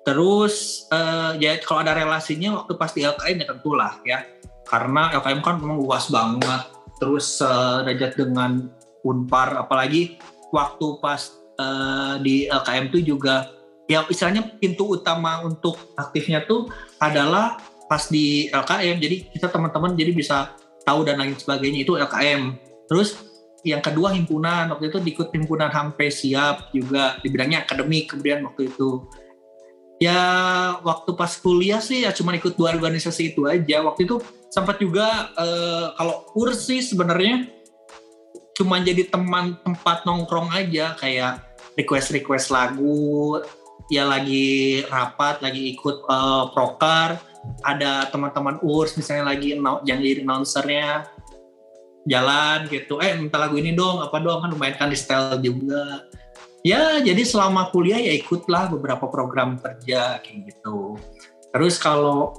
Terus uh, ya kalau ada relasinya waktu pas di LKM ya tentulah ya. Karena LKM kan memang luas banget. Terus uh, derajat dengan Unpar apalagi waktu pas uh, di LKM itu juga ya istilahnya pintu utama untuk aktifnya tuh adalah pas di LKM jadi kita teman-teman jadi bisa tahu dan lain sebagainya itu LKM terus yang kedua himpunan waktu itu diikut himpunan sampai siap juga di bidangnya akademik kemudian waktu itu. Ya waktu pas kuliah sih ya cuma ikut dua organisasi itu aja. Waktu itu sempat juga eh, kalau kursi sebenarnya cuma jadi teman tempat nongkrong aja kayak request request lagu ya lagi rapat lagi ikut uh, proker ada teman-teman urs misalnya lagi yang jadi announcernya jalan gitu. Eh minta lagu ini dong apa dong? Kan lumayan kan di style juga. Ya jadi selama kuliah ya ikutlah beberapa program kerja kayak gitu. Terus kalau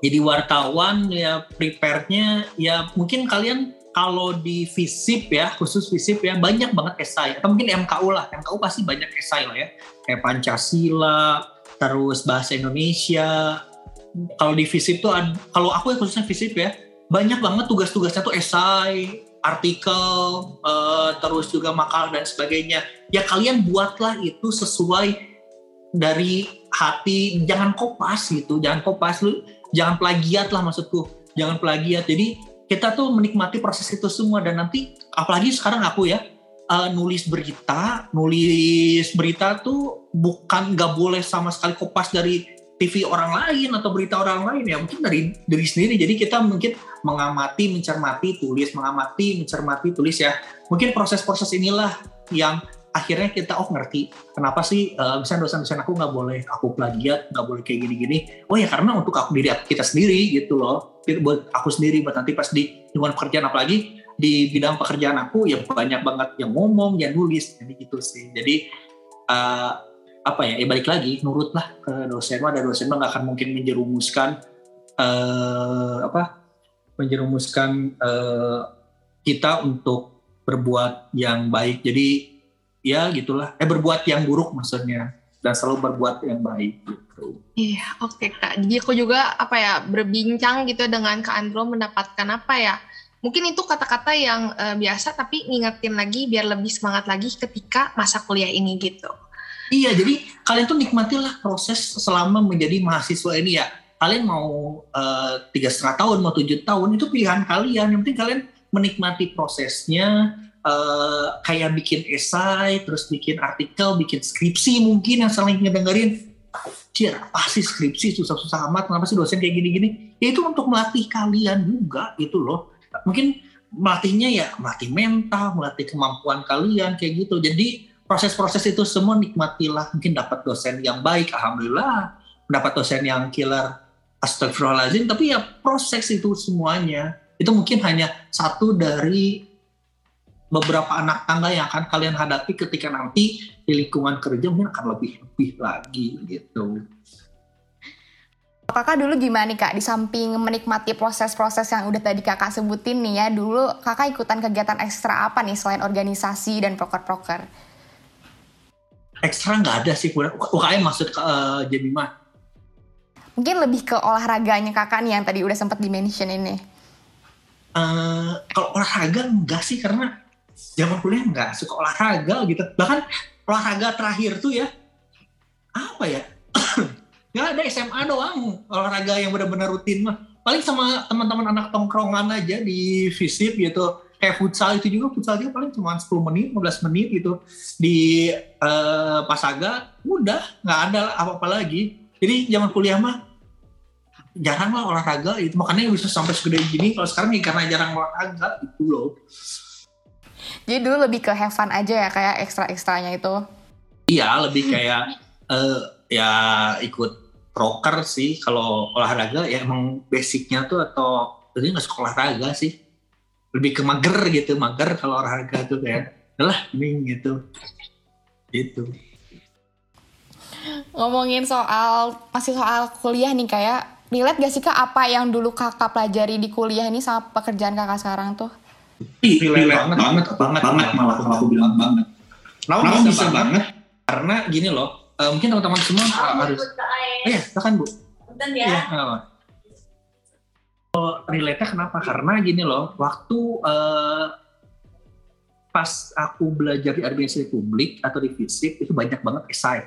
jadi wartawan ya prepare-nya ya mungkin kalian kalau di FISIP ya, khusus FISIP ya, banyak banget esai. Atau mungkin MKU lah, MKU pasti banyak esai lah ya. Kayak Pancasila, terus bahasa Indonesia. Kalau di FISIP tuh, kalau aku ya khususnya FISIP ya, banyak banget tugas-tugasnya tuh esai, artikel, uh, terus juga makalah dan sebagainya. Ya kalian buatlah itu sesuai dari hati, jangan kopas gitu, jangan kopas lu, jangan plagiat lah maksudku, jangan plagiat. Jadi kita tuh menikmati proses itu semua dan nanti apalagi sekarang aku ya uh, nulis berita nulis berita tuh bukan nggak boleh sama sekali kopas dari TV orang lain atau berita orang lain ya mungkin dari diri sendiri. Jadi kita mungkin mengamati mencermati tulis mengamati mencermati tulis ya. Mungkin proses-proses inilah yang akhirnya kita oh ngerti kenapa sih uh, misalnya dosen-dosen aku nggak boleh aku plagiat nggak boleh kayak gini-gini. Oh ya karena untuk aku diri kita sendiri gitu loh buat aku sendiri buat nanti pas di lingkungan pekerjaan apalagi di bidang pekerjaan aku ya banyak banget yang ngomong yang nulis jadi gitu sih. Jadi uh, apa ya, ya balik lagi nurutlah ke dosen. Ada dosen mah nggak akan mungkin menjerumuskan uh, apa menjerumuskan uh, kita untuk berbuat yang baik. Jadi ya gitulah. Eh berbuat yang buruk maksudnya dan selalu berbuat yang baik gitu. Iya, oke okay, Kak. Jadi aku juga apa ya berbincang gitu dengan Kak Andro mendapatkan apa ya? Mungkin itu kata-kata yang uh, biasa tapi ngingetin lagi biar lebih semangat lagi ketika masa kuliah ini gitu. Iya, jadi kalian tuh nikmatilah proses selama menjadi mahasiswa ini ya. Kalian mau eh, tiga setengah tahun, mau tujuh tahun itu pilihan kalian. Yang penting kalian menikmati prosesnya, uh, kayak bikin esai, terus bikin artikel, bikin skripsi mungkin yang saling ngedengerin. Cier, apa sih skripsi susah-susah amat, kenapa sih dosen kayak gini-gini? Ya itu untuk melatih kalian juga gitu loh. Mungkin melatihnya ya melatih mental, melatih kemampuan kalian kayak gitu. Jadi proses-proses itu semua nikmatilah. Mungkin dapat dosen yang baik, alhamdulillah. Dapat dosen yang killer, astagfirullahaladzim. Tapi ya proses itu semuanya. Itu mungkin hanya satu dari beberapa anak tangga yang akan kalian hadapi ketika nanti di lingkungan kerja mungkin akan lebih lebih lagi gitu. Kakak dulu gimana nih kak, di samping menikmati proses-proses yang udah tadi kakak sebutin nih ya, dulu kakak ikutan kegiatan ekstra apa nih selain organisasi dan proker-proker? Ekstra nggak ada sih, UKM maksud uh, Jemima? Mungkin lebih ke olahraganya kakak nih yang tadi udah sempat dimention ini. Uh, kalau olahraga enggak sih, karena zaman kuliah nggak suka olahraga gitu. Bahkan olahraga terakhir tuh ya apa ya? Nggak (clears throat) ada SMA doang olahraga yang benar-benar rutin mah. Paling sama teman-teman anak tongkrongan aja di visip gitu. Kayak futsal itu juga futsal juga paling cuma 10 menit 15 menit gitu. Di uh, Pasaga udah nggak ada apa-apa lagi. Jadi zaman kuliah mah jarang lah olahraga itu makanya bisa sampai segede gini. Kalau sekarang ya karena jarang olahraga gitu loh jadi dulu lebih ke have fun aja ya kayak ekstra-ekstranya itu. Iya, lebih kayak uh, ya ikut proker sih kalau olahraga ya emang basicnya tuh atau jadi nggak suka olahraga sih. Lebih ke mager gitu, mager kalau olahraga tuh kayak lah ini gitu. Gitu. Ngomongin soal masih soal kuliah nih kayak relate gak sih kak apa yang dulu kakak pelajari di kuliah ini sama pekerjaan kakak sekarang tuh? Relate banget, banget, banget, banget, malah kalau aku bilang banget. Kenapa bisa, bisa banget? Karena gini loh, uh, mungkin teman-teman semua oh, harus. Oh iya, silakan bu. Bentar ya. Iya, oh, relate-nya kenapa? Karena gini loh, waktu uh, pas aku belajar di administrasi publik atau di fisik itu banyak banget esai.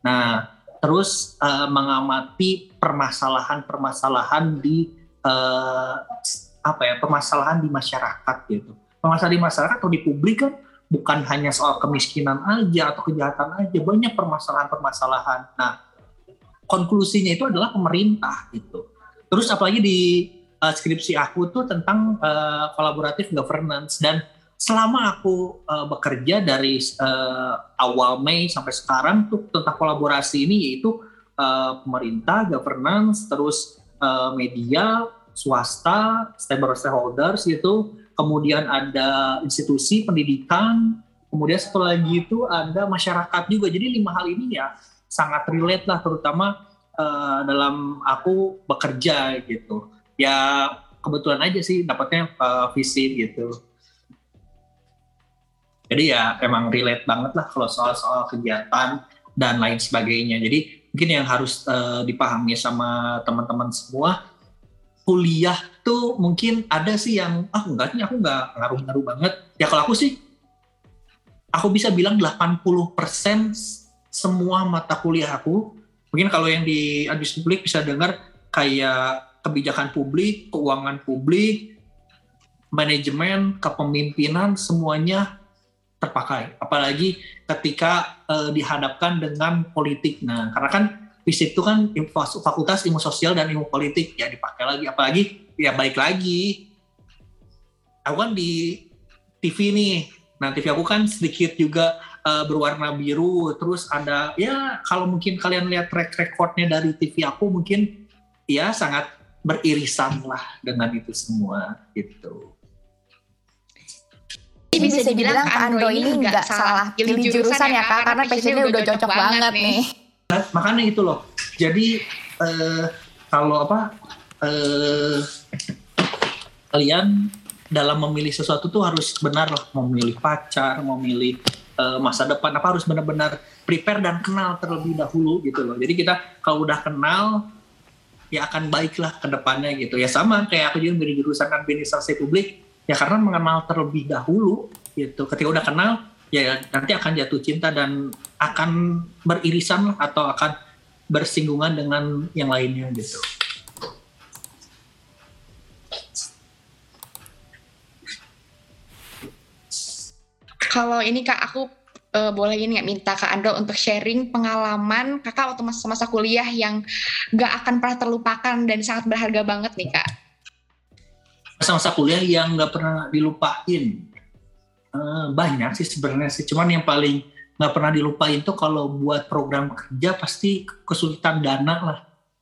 Nah, terus uh, mengamati permasalahan-permasalahan di uh, apa ya permasalahan di masyarakat gitu. Permasalahan di masyarakat atau di publik kan bukan hanya soal kemiskinan aja atau kejahatan aja, banyak permasalahan-permasalahan. Nah, konklusinya itu adalah pemerintah gitu. Terus apalagi di uh, skripsi aku tuh tentang uh, governance dan selama aku uh, bekerja dari uh, awal Mei sampai sekarang tuh tentang kolaborasi ini yaitu uh, pemerintah, governance, terus uh, media, swasta, stakeholders gitu, kemudian ada institusi pendidikan, kemudian satu lagi itu ada masyarakat juga. Jadi lima hal ini ya sangat relate lah, terutama uh, dalam aku bekerja gitu. Ya kebetulan aja sih dapatnya uh, visit gitu. Jadi ya emang relate banget lah kalau soal-soal kegiatan dan lain sebagainya. Jadi mungkin yang harus uh, dipahami sama teman-teman semua kuliah tuh mungkin ada sih yang ah enggak nih aku nggak ngaruh-ngaruh banget. Ya kalau aku sih aku bisa bilang 80% semua mata kuliah aku mungkin kalau yang di administrasi publik bisa dengar kayak kebijakan publik, keuangan publik, manajemen, kepemimpinan semuanya terpakai. Apalagi ketika uh, dihadapkan dengan politik. Nah, karena kan FISIP itu kan fakultas ilmu sosial dan ilmu politik. Ya dipakai lagi. Apalagi ya balik lagi. Aku kan di TV nih. Nah TV aku kan sedikit juga uh, berwarna biru. Terus ada ya kalau mungkin kalian lihat track recordnya dari TV aku mungkin ya sangat beririsan lah dengan itu semua gitu. Jadi bisa dibilang Kak Ando ini nggak salah pilih jurusan ya Kak, karena passionnya udah cocok banget nih. Nah, makanya itu loh. Jadi eh, kalau apa eh, kalian dalam memilih sesuatu tuh harus benar lah memilih pacar, memilih uh, masa depan apa harus benar-benar prepare dan kenal terlebih dahulu gitu loh. Jadi kita kalau udah kenal ya akan baiklah ke depannya gitu. Ya sama kayak aku juga dari jurusan administrasi publik ya karena mengenal terlebih dahulu gitu. Ketika udah kenal ya nanti akan jatuh cinta dan akan beririsan atau akan bersinggungan dengan yang lainnya gitu. Kalau ini kak aku uh, boleh ini nggak minta kak Ando untuk sharing pengalaman kakak waktu masa-masa kuliah yang nggak akan pernah terlupakan dan sangat berharga banget nih kak. Masa-masa kuliah yang nggak pernah dilupain uh, banyak sih sebenarnya sih. Cuman yang paling nggak pernah dilupain tuh kalau buat program kerja pasti kesulitan dana lah.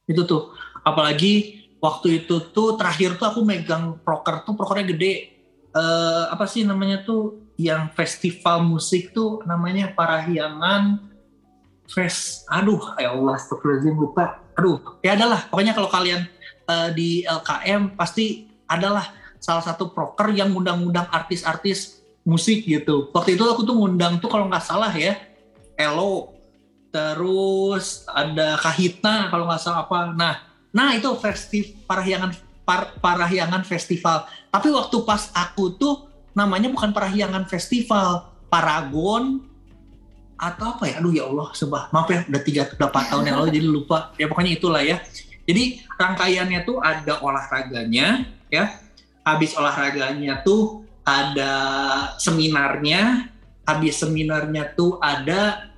Itu tuh apalagi waktu itu tuh terakhir tuh aku megang proker tuh prokernya gede. Uh, apa sih namanya tuh yang festival musik tuh namanya Parahyangan Fest. Aduh, ya Allah, astagfirullahaladzim lupa. Aduh, ya adalah. Pokoknya kalau kalian uh, di LKM pasti adalah salah satu proker yang ngundang-ngundang artis-artis musik gitu. Waktu itu aku tuh ngundang tuh kalau nggak salah ya, Elo, terus ada Kahitna kalau nggak salah apa. Nah, nah itu festival Parahyangan Par, Parahyangan Festival. Tapi waktu pas aku tuh namanya bukan Parahyangan Festival, Paragon atau apa ya? Aduh ya Allah, sebah. Maaf ya, udah tiga empat tahun yang lalu jadi lupa. Ya pokoknya itulah ya. Jadi rangkaiannya tuh ada olahraganya, ya. Habis olahraganya tuh ada seminarnya, habis seminarnya tuh ada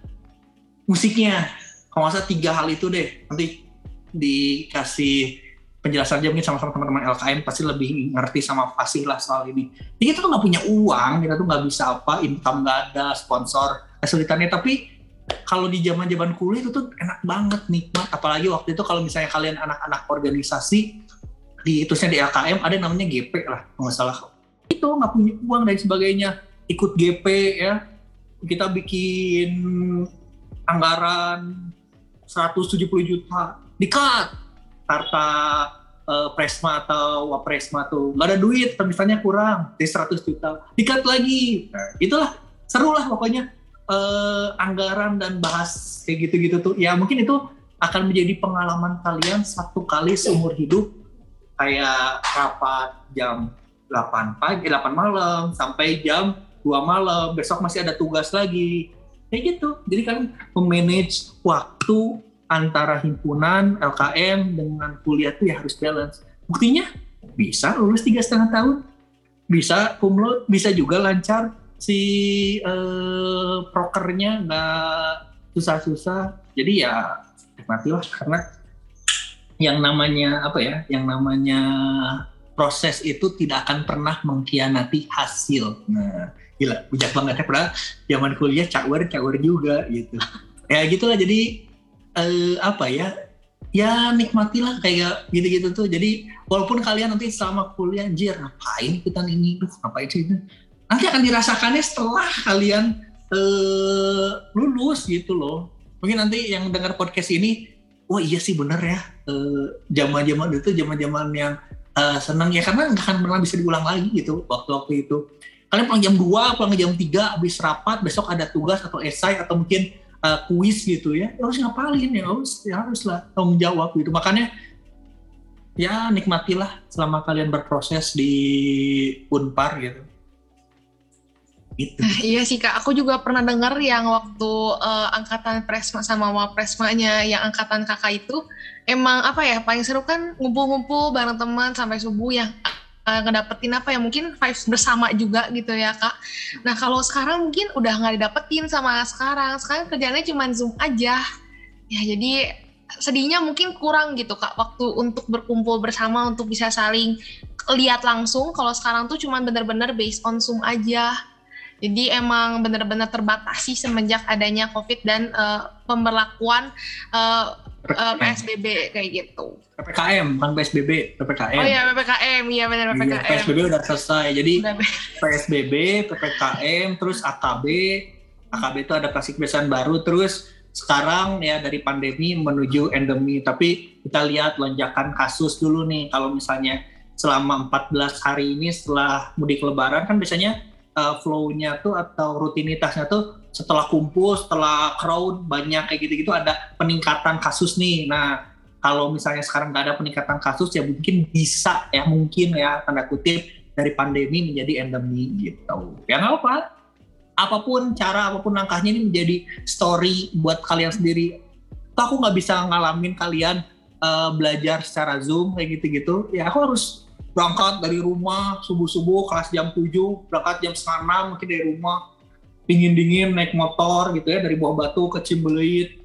musiknya. Kalau nggak salah tiga hal itu deh. Nanti dikasih penjelasan aja mungkin sama-sama teman-teman LKM pasti lebih ngerti sama fasih lah soal ini. Jadi kita tuh nggak punya uang, kita tuh nggak bisa apa, income nggak ada, sponsor, kesulitannya. Tapi kalau di zaman zaman kuliah itu tuh enak banget nikmat. Apalagi waktu itu kalau misalnya kalian anak-anak organisasi di itusnya di LKM ada namanya GP lah, nggak salah. Itu nggak punya uang dan sebagainya, ikut GP ya, kita bikin anggaran 170 juta, dikat. Harta uh, presma atau wapresma tuh. Nggak ada duit misalnya kurang. Dari 100 juta. Dikat lagi. Nah, itulah. Seru lah pokoknya. Uh, anggaran dan bahas kayak gitu-gitu tuh. Ya mungkin itu akan menjadi pengalaman kalian satu kali seumur hidup. Kayak rapat jam 8 pagi 8 malam sampai jam 2 malam. Besok masih ada tugas lagi. Kayak gitu. Jadi kalian memanage waktu antara himpunan LKM dengan kuliah itu ya harus balance. Buktinya bisa lulus tiga setengah tahun, bisa kumlot, bisa juga lancar si eh, prokernya. Nggak susah-susah. Jadi ya nikmatilah. Karena yang namanya apa ya, yang namanya proses itu tidak akan pernah mengkhianati hasil. Nah, gila, bijak banget ya. Padahal zaman kuliah cawer, cawer juga gitu. Ya gitulah jadi uh, apa ya ya nikmatilah kayak gitu-gitu tuh jadi walaupun kalian nanti selama kuliah anjir ngapain ikutan ini Duh, ngapain sih itu nanti akan dirasakannya setelah kalian uh, lulus gitu loh mungkin nanti yang dengar podcast ini wah iya sih bener ya zaman-zaman uh, itu zaman-zaman yang uh, senang ya karena nggak akan pernah bisa diulang lagi gitu waktu-waktu itu kalian pulang jam 2, pulang jam 3 habis rapat besok ada tugas atau esai atau mungkin uh, kuis gitu ya, ya harus ngapalin ya harus ya haruslah tanggung jawab gitu makanya ya nikmatilah selama kalian berproses di Unpar gitu. Gitu. Nah, iya sih kak, aku juga pernah dengar yang waktu uh, angkatan presma sama wapresmanya yang angkatan kakak itu emang apa ya paling seru kan ngumpul-ngumpul bareng teman sampai subuh uh, ngedapetin apa ya mungkin vibes bersama juga gitu ya kak. Nah kalau sekarang mungkin udah nggak didapetin sama sekarang. Sekarang kerjanya cuma zoom aja. Ya jadi sedihnya mungkin kurang gitu kak waktu untuk berkumpul bersama untuk bisa saling lihat langsung. Kalau sekarang tuh cuma bener-bener based on zoom aja. Jadi emang benar-benar terbatasi semenjak adanya COVID dan uh, pemberlakuan uh, uh, PSBB kayak gitu. PPKM, bukan PSBB, PPKM. Oh iya PPKM, iya benar Iya, PPKM. PSBB udah selesai. Jadi Udah, (laughs) PSBB, PPKM, terus AKB, AKB itu adaptasi kebiasaan baru, terus sekarang ya dari pandemi menuju endemi. Tapi kita lihat lonjakan kasus dulu nih. Kalau misalnya selama 14 hari ini setelah mudik lebaran kan biasanya uh, flow-nya tuh atau rutinitasnya tuh setelah kumpul, setelah crowd banyak kayak gitu-gitu ada peningkatan kasus nih. Nah, kalau misalnya sekarang nggak ada peningkatan kasus ya mungkin bisa ya mungkin ya tanda kutip dari pandemi menjadi endemi gitu. Ya nggak apa. Apa pun cara, apa pun langkahnya ini menjadi story buat kalian sendiri. Toh aku nggak bisa ngalamin kalian uh, belajar secara zoom kayak gitu-gitu. Ya aku harus berangkat dari rumah subuh-subuh kelas jam 7, berangkat jam setengah 6 mungkin dari rumah dingin-dingin naik motor gitu ya dari Buah Batu ke Cimbeleit.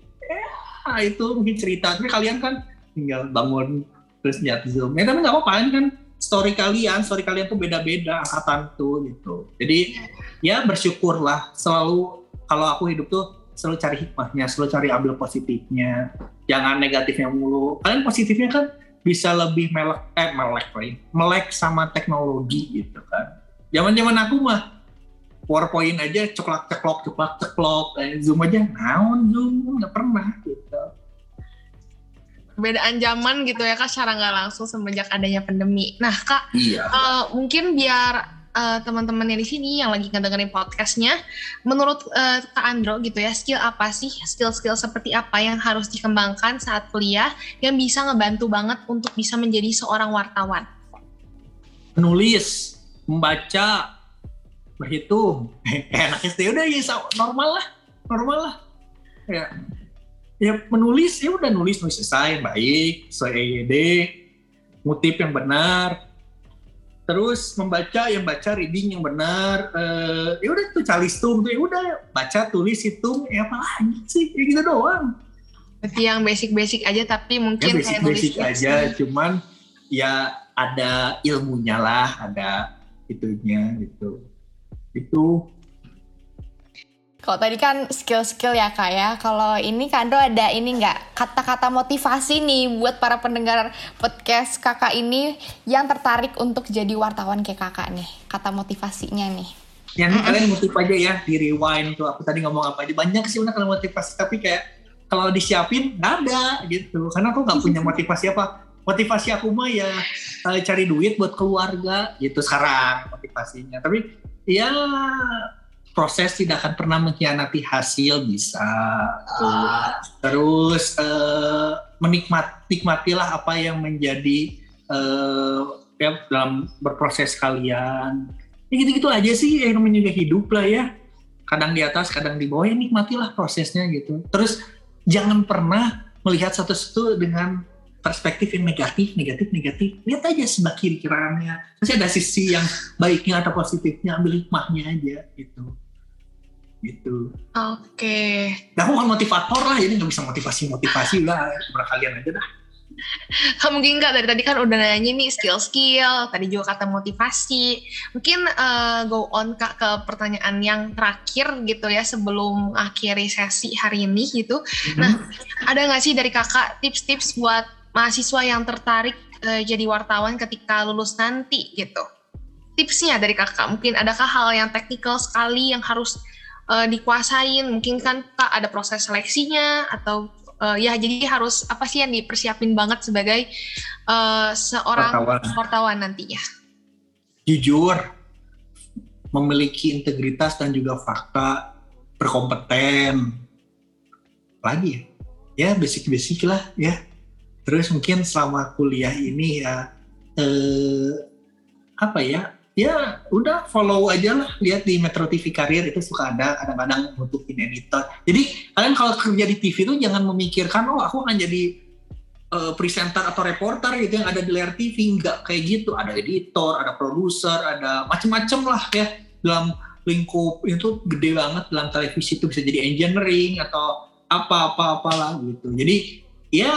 Ya itu mungkin cerita. Tapi kalian kan tinggal bangun terus lihat Zoom. Ya tapi nggak apa-apa kan story kalian, story kalian tuh beda-beda angkatan tuh gitu. Jadi ya bersyukurlah selalu kalau aku hidup tuh selalu cari hikmahnya, selalu cari ambil positifnya. Jangan negatifnya mulu. Kalian positifnya kan bisa lebih melek eh melek right? melek sama teknologi gitu kan. Zaman-zaman aku mah PowerPoint aja ceklok ceklok ceklok ceklok eh, Zoom aja naon Zoom nggak pernah gitu. Perbedaan zaman gitu ya kak, secara nggak langsung semenjak adanya pandemi. Nah kak, Iya. uh, mungkin biar uh, teman-teman yang di sini yang lagi ngedengerin podcastnya, menurut uh, kak Andro gitu ya, skill apa sih, skill-skill seperti apa yang harus dikembangkan saat kuliah yang bisa ngebantu banget untuk bisa menjadi seorang wartawan? Menulis, membaca, berhitung. Kayak anak SD udah ya normal lah, normal lah. Ya, ya menulis ya udah nulis nulis selesai baik, sesuai EYD, ngutip yang benar. Terus membaca yang baca reading yang benar. Eh, ya udah tuh calistung tuh ya udah baca tulis hitung ya apa lagi sih kayak gitu doang. Berarti yang basic-basic aja tapi Ya mungkin basic kayak nulis basic tips aja, nih. cuman ya ada ilmunya lah, ada itunya gitu. Itu Kalau tadi kan skill-skill ya kak ya. Kalau ini Kak Andro ada ini nggak kata-kata motivasi nih buat para pendengar podcast kakak ini yang tertarik untuk jadi wartawan kayak kakak nih. Kata motivasinya nih. yang ini kalian ngutip aja ya di rewind tuh aku tadi ngomong apa aja banyak sih benar kalau motivasi tapi kayak kalau disiapin nggak ada gitu karena aku nggak punya motivasi apa motivasi aku mah ya eh, cari duit buat keluarga gitu sekarang motivasinya tapi ya proses tidak akan pernah mengkhianati hasil bisa. Tuh. terus eh, menikmat nikmatilah apa yang menjadi eh, ya dalam berproses kalian. Ya gitu-gitu aja sih yang namanya juga hidup lah ya. Kadang di atas kadang di bawah ya nikmatilah prosesnya gitu. Terus jangan pernah melihat satu-satu dengan perspektif yang negatif negatif negatif. Lihat aja sebelah kiri kiriannya pasti ada sisi yang baiknya atau positifnya ambil hikmahnya aja gitu gitu Oke. nah aku kan motivator lah jadi nggak bisa motivasi motivasi lah kepada kalian aja dah (laughs) Kak, mungkin Kak dari tadi kan udah nanya nih skill-skill, tadi juga kata motivasi. Mungkin eh, go on Kak ke pertanyaan yang terakhir gitu ya sebelum akhiri sesi hari ini gitu. Nah, ada nggak sih dari Kakak tips-tips buat mahasiswa yang tertarik eh, jadi wartawan ketika lulus nanti gitu? Tipsnya dari Kakak, mungkin adakah hal yang teknikal sekali yang harus eh, dikuasain? Mungkin kan Kak ada proses seleksinya atau eh, ya jadi harus apa sih yang dipersiapin banget sebagai eh, seorang Wartawan. wartawan nantinya? jujur, memiliki integritas dan juga fakta, berkompeten. Lagi ya, ya basic-basic lah ya. Terus mungkin selama kuliah ini ya, eh, apa ya, ya udah follow aja lah, lihat di Metro TV Karir itu suka ada kadang-kadang nutupin editor. Jadi kalian kalau kerja di TV itu jangan memikirkan, oh aku akan jadi eh, presenter atau reporter gitu yang ada di layar TV nggak kayak gitu. Ada editor ada produser ada macem-macem lah ya. Dalam lingkup itu gede banget dalam televisi itu bisa jadi engineering atau apa-apa apalah gitu. Jadi ya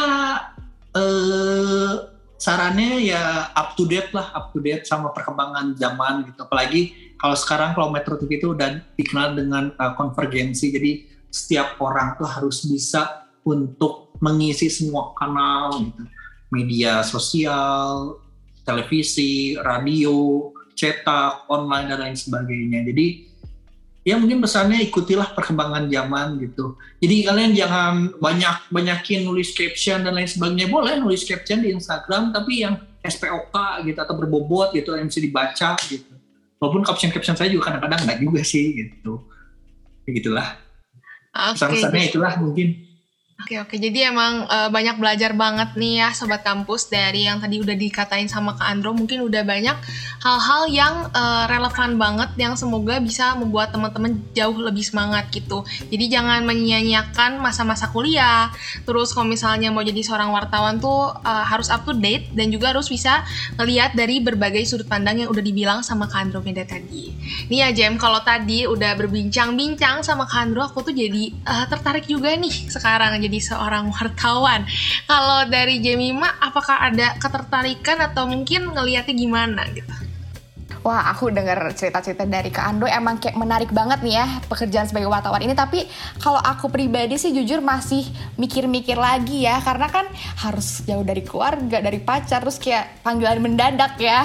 eh sarannya ya up to date lah up to date sama perkembangan zaman gitu apalagi kalau sekarang kalau Metro TV itu udah dikenal dengan uh, konvergensi jadi setiap orang tuh harus bisa untuk mengisi semua kanal gitu. Media sosial, televisi, radio, cetak, online dan lain sebagainya. Jadi ya mungkin pesannya ikutilah perkembangan zaman gitu. Jadi kalian jangan banyak banyakin nulis caption dan lain sebagainya. Boleh nulis caption di Instagram tapi yang SPOK gitu atau berbobot gitu yang bisa dibaca gitu. Walaupun caption-caption saya juga kadang-kadang nggak juga sih gitu. Begitulah. Oke. Okay. itulah mungkin. Oke oke, jadi emang uh, banyak belajar banget nih ya sobat kampus dari yang tadi udah dikatain sama Kak Andro, mungkin udah banyak hal-hal yang uh, relevan banget yang semoga bisa membuat teman-teman jauh lebih semangat gitu. Jadi jangan menyia-nyiakan masa-masa kuliah. Terus kalau misalnya mau jadi seorang wartawan tuh uh, harus up to date dan juga harus bisa ngelihat dari berbagai sudut pandang yang udah dibilang sama Kak Andro Meda tadi. Nih ya Jem, kalau tadi udah berbincang-bincang sama Kak Andro, aku tuh jadi uh, tertarik juga nih sekarang jadi seorang wartawan. Kalau dari Jemima, apakah ada ketertarikan atau mungkin ngelihatnya gimana gitu? Wah, aku dengar cerita-cerita dari Kak Ando emang kayak menarik banget nih ya pekerjaan sebagai wartawan ini. Tapi kalau aku pribadi sih jujur masih mikir-mikir lagi ya, karena kan harus jauh dari keluarga, dari pacar, terus kayak panggilan mendadak ya.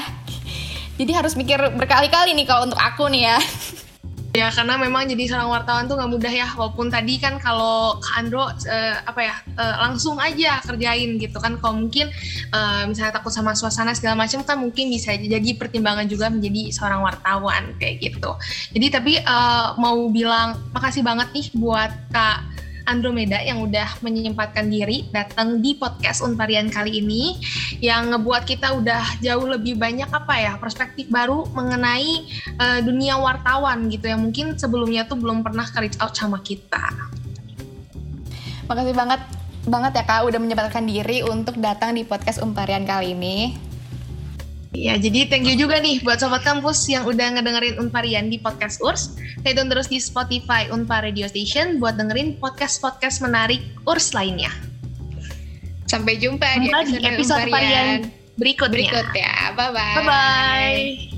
Jadi harus mikir berkali-kali nih kalau untuk aku nih ya. Ya karena memang jadi seorang wartawan tuh nggak mudah ya walaupun tadi kan kalau Kak Andro uh, apa ya uh, langsung aja kerjain gitu kan kalau mungkin uh, misalnya takut sama suasana segala macam kan mungkin bisa jadi pertimbangan juga menjadi seorang wartawan kayak gitu. Jadi tapi uh, mau bilang makasih banget nih buat Kak Andromeda yang udah menyempatkan diri datang di podcast Unparian kali ini yang ngebuat kita udah jauh lebih banyak apa ya perspektif baru mengenai uh, dunia wartawan gitu yang mungkin sebelumnya tuh belum pernah reach out sama kita. Makasih banget banget ya Kak udah menyempatkan diri untuk datang di podcast Unparian kali ini. Ya, jadi thank you juga nih buat Sobat Kampus yang udah ngedengerin Unparian di podcast URS. Stay tune terus di Spotify Unpar Radio Station buat dengerin podcast-podcast menarik URS lainnya. Sampai jumpa di episode, di episode Unparian berikutnya. Berikut ya. Bye-bye. Bye-bye.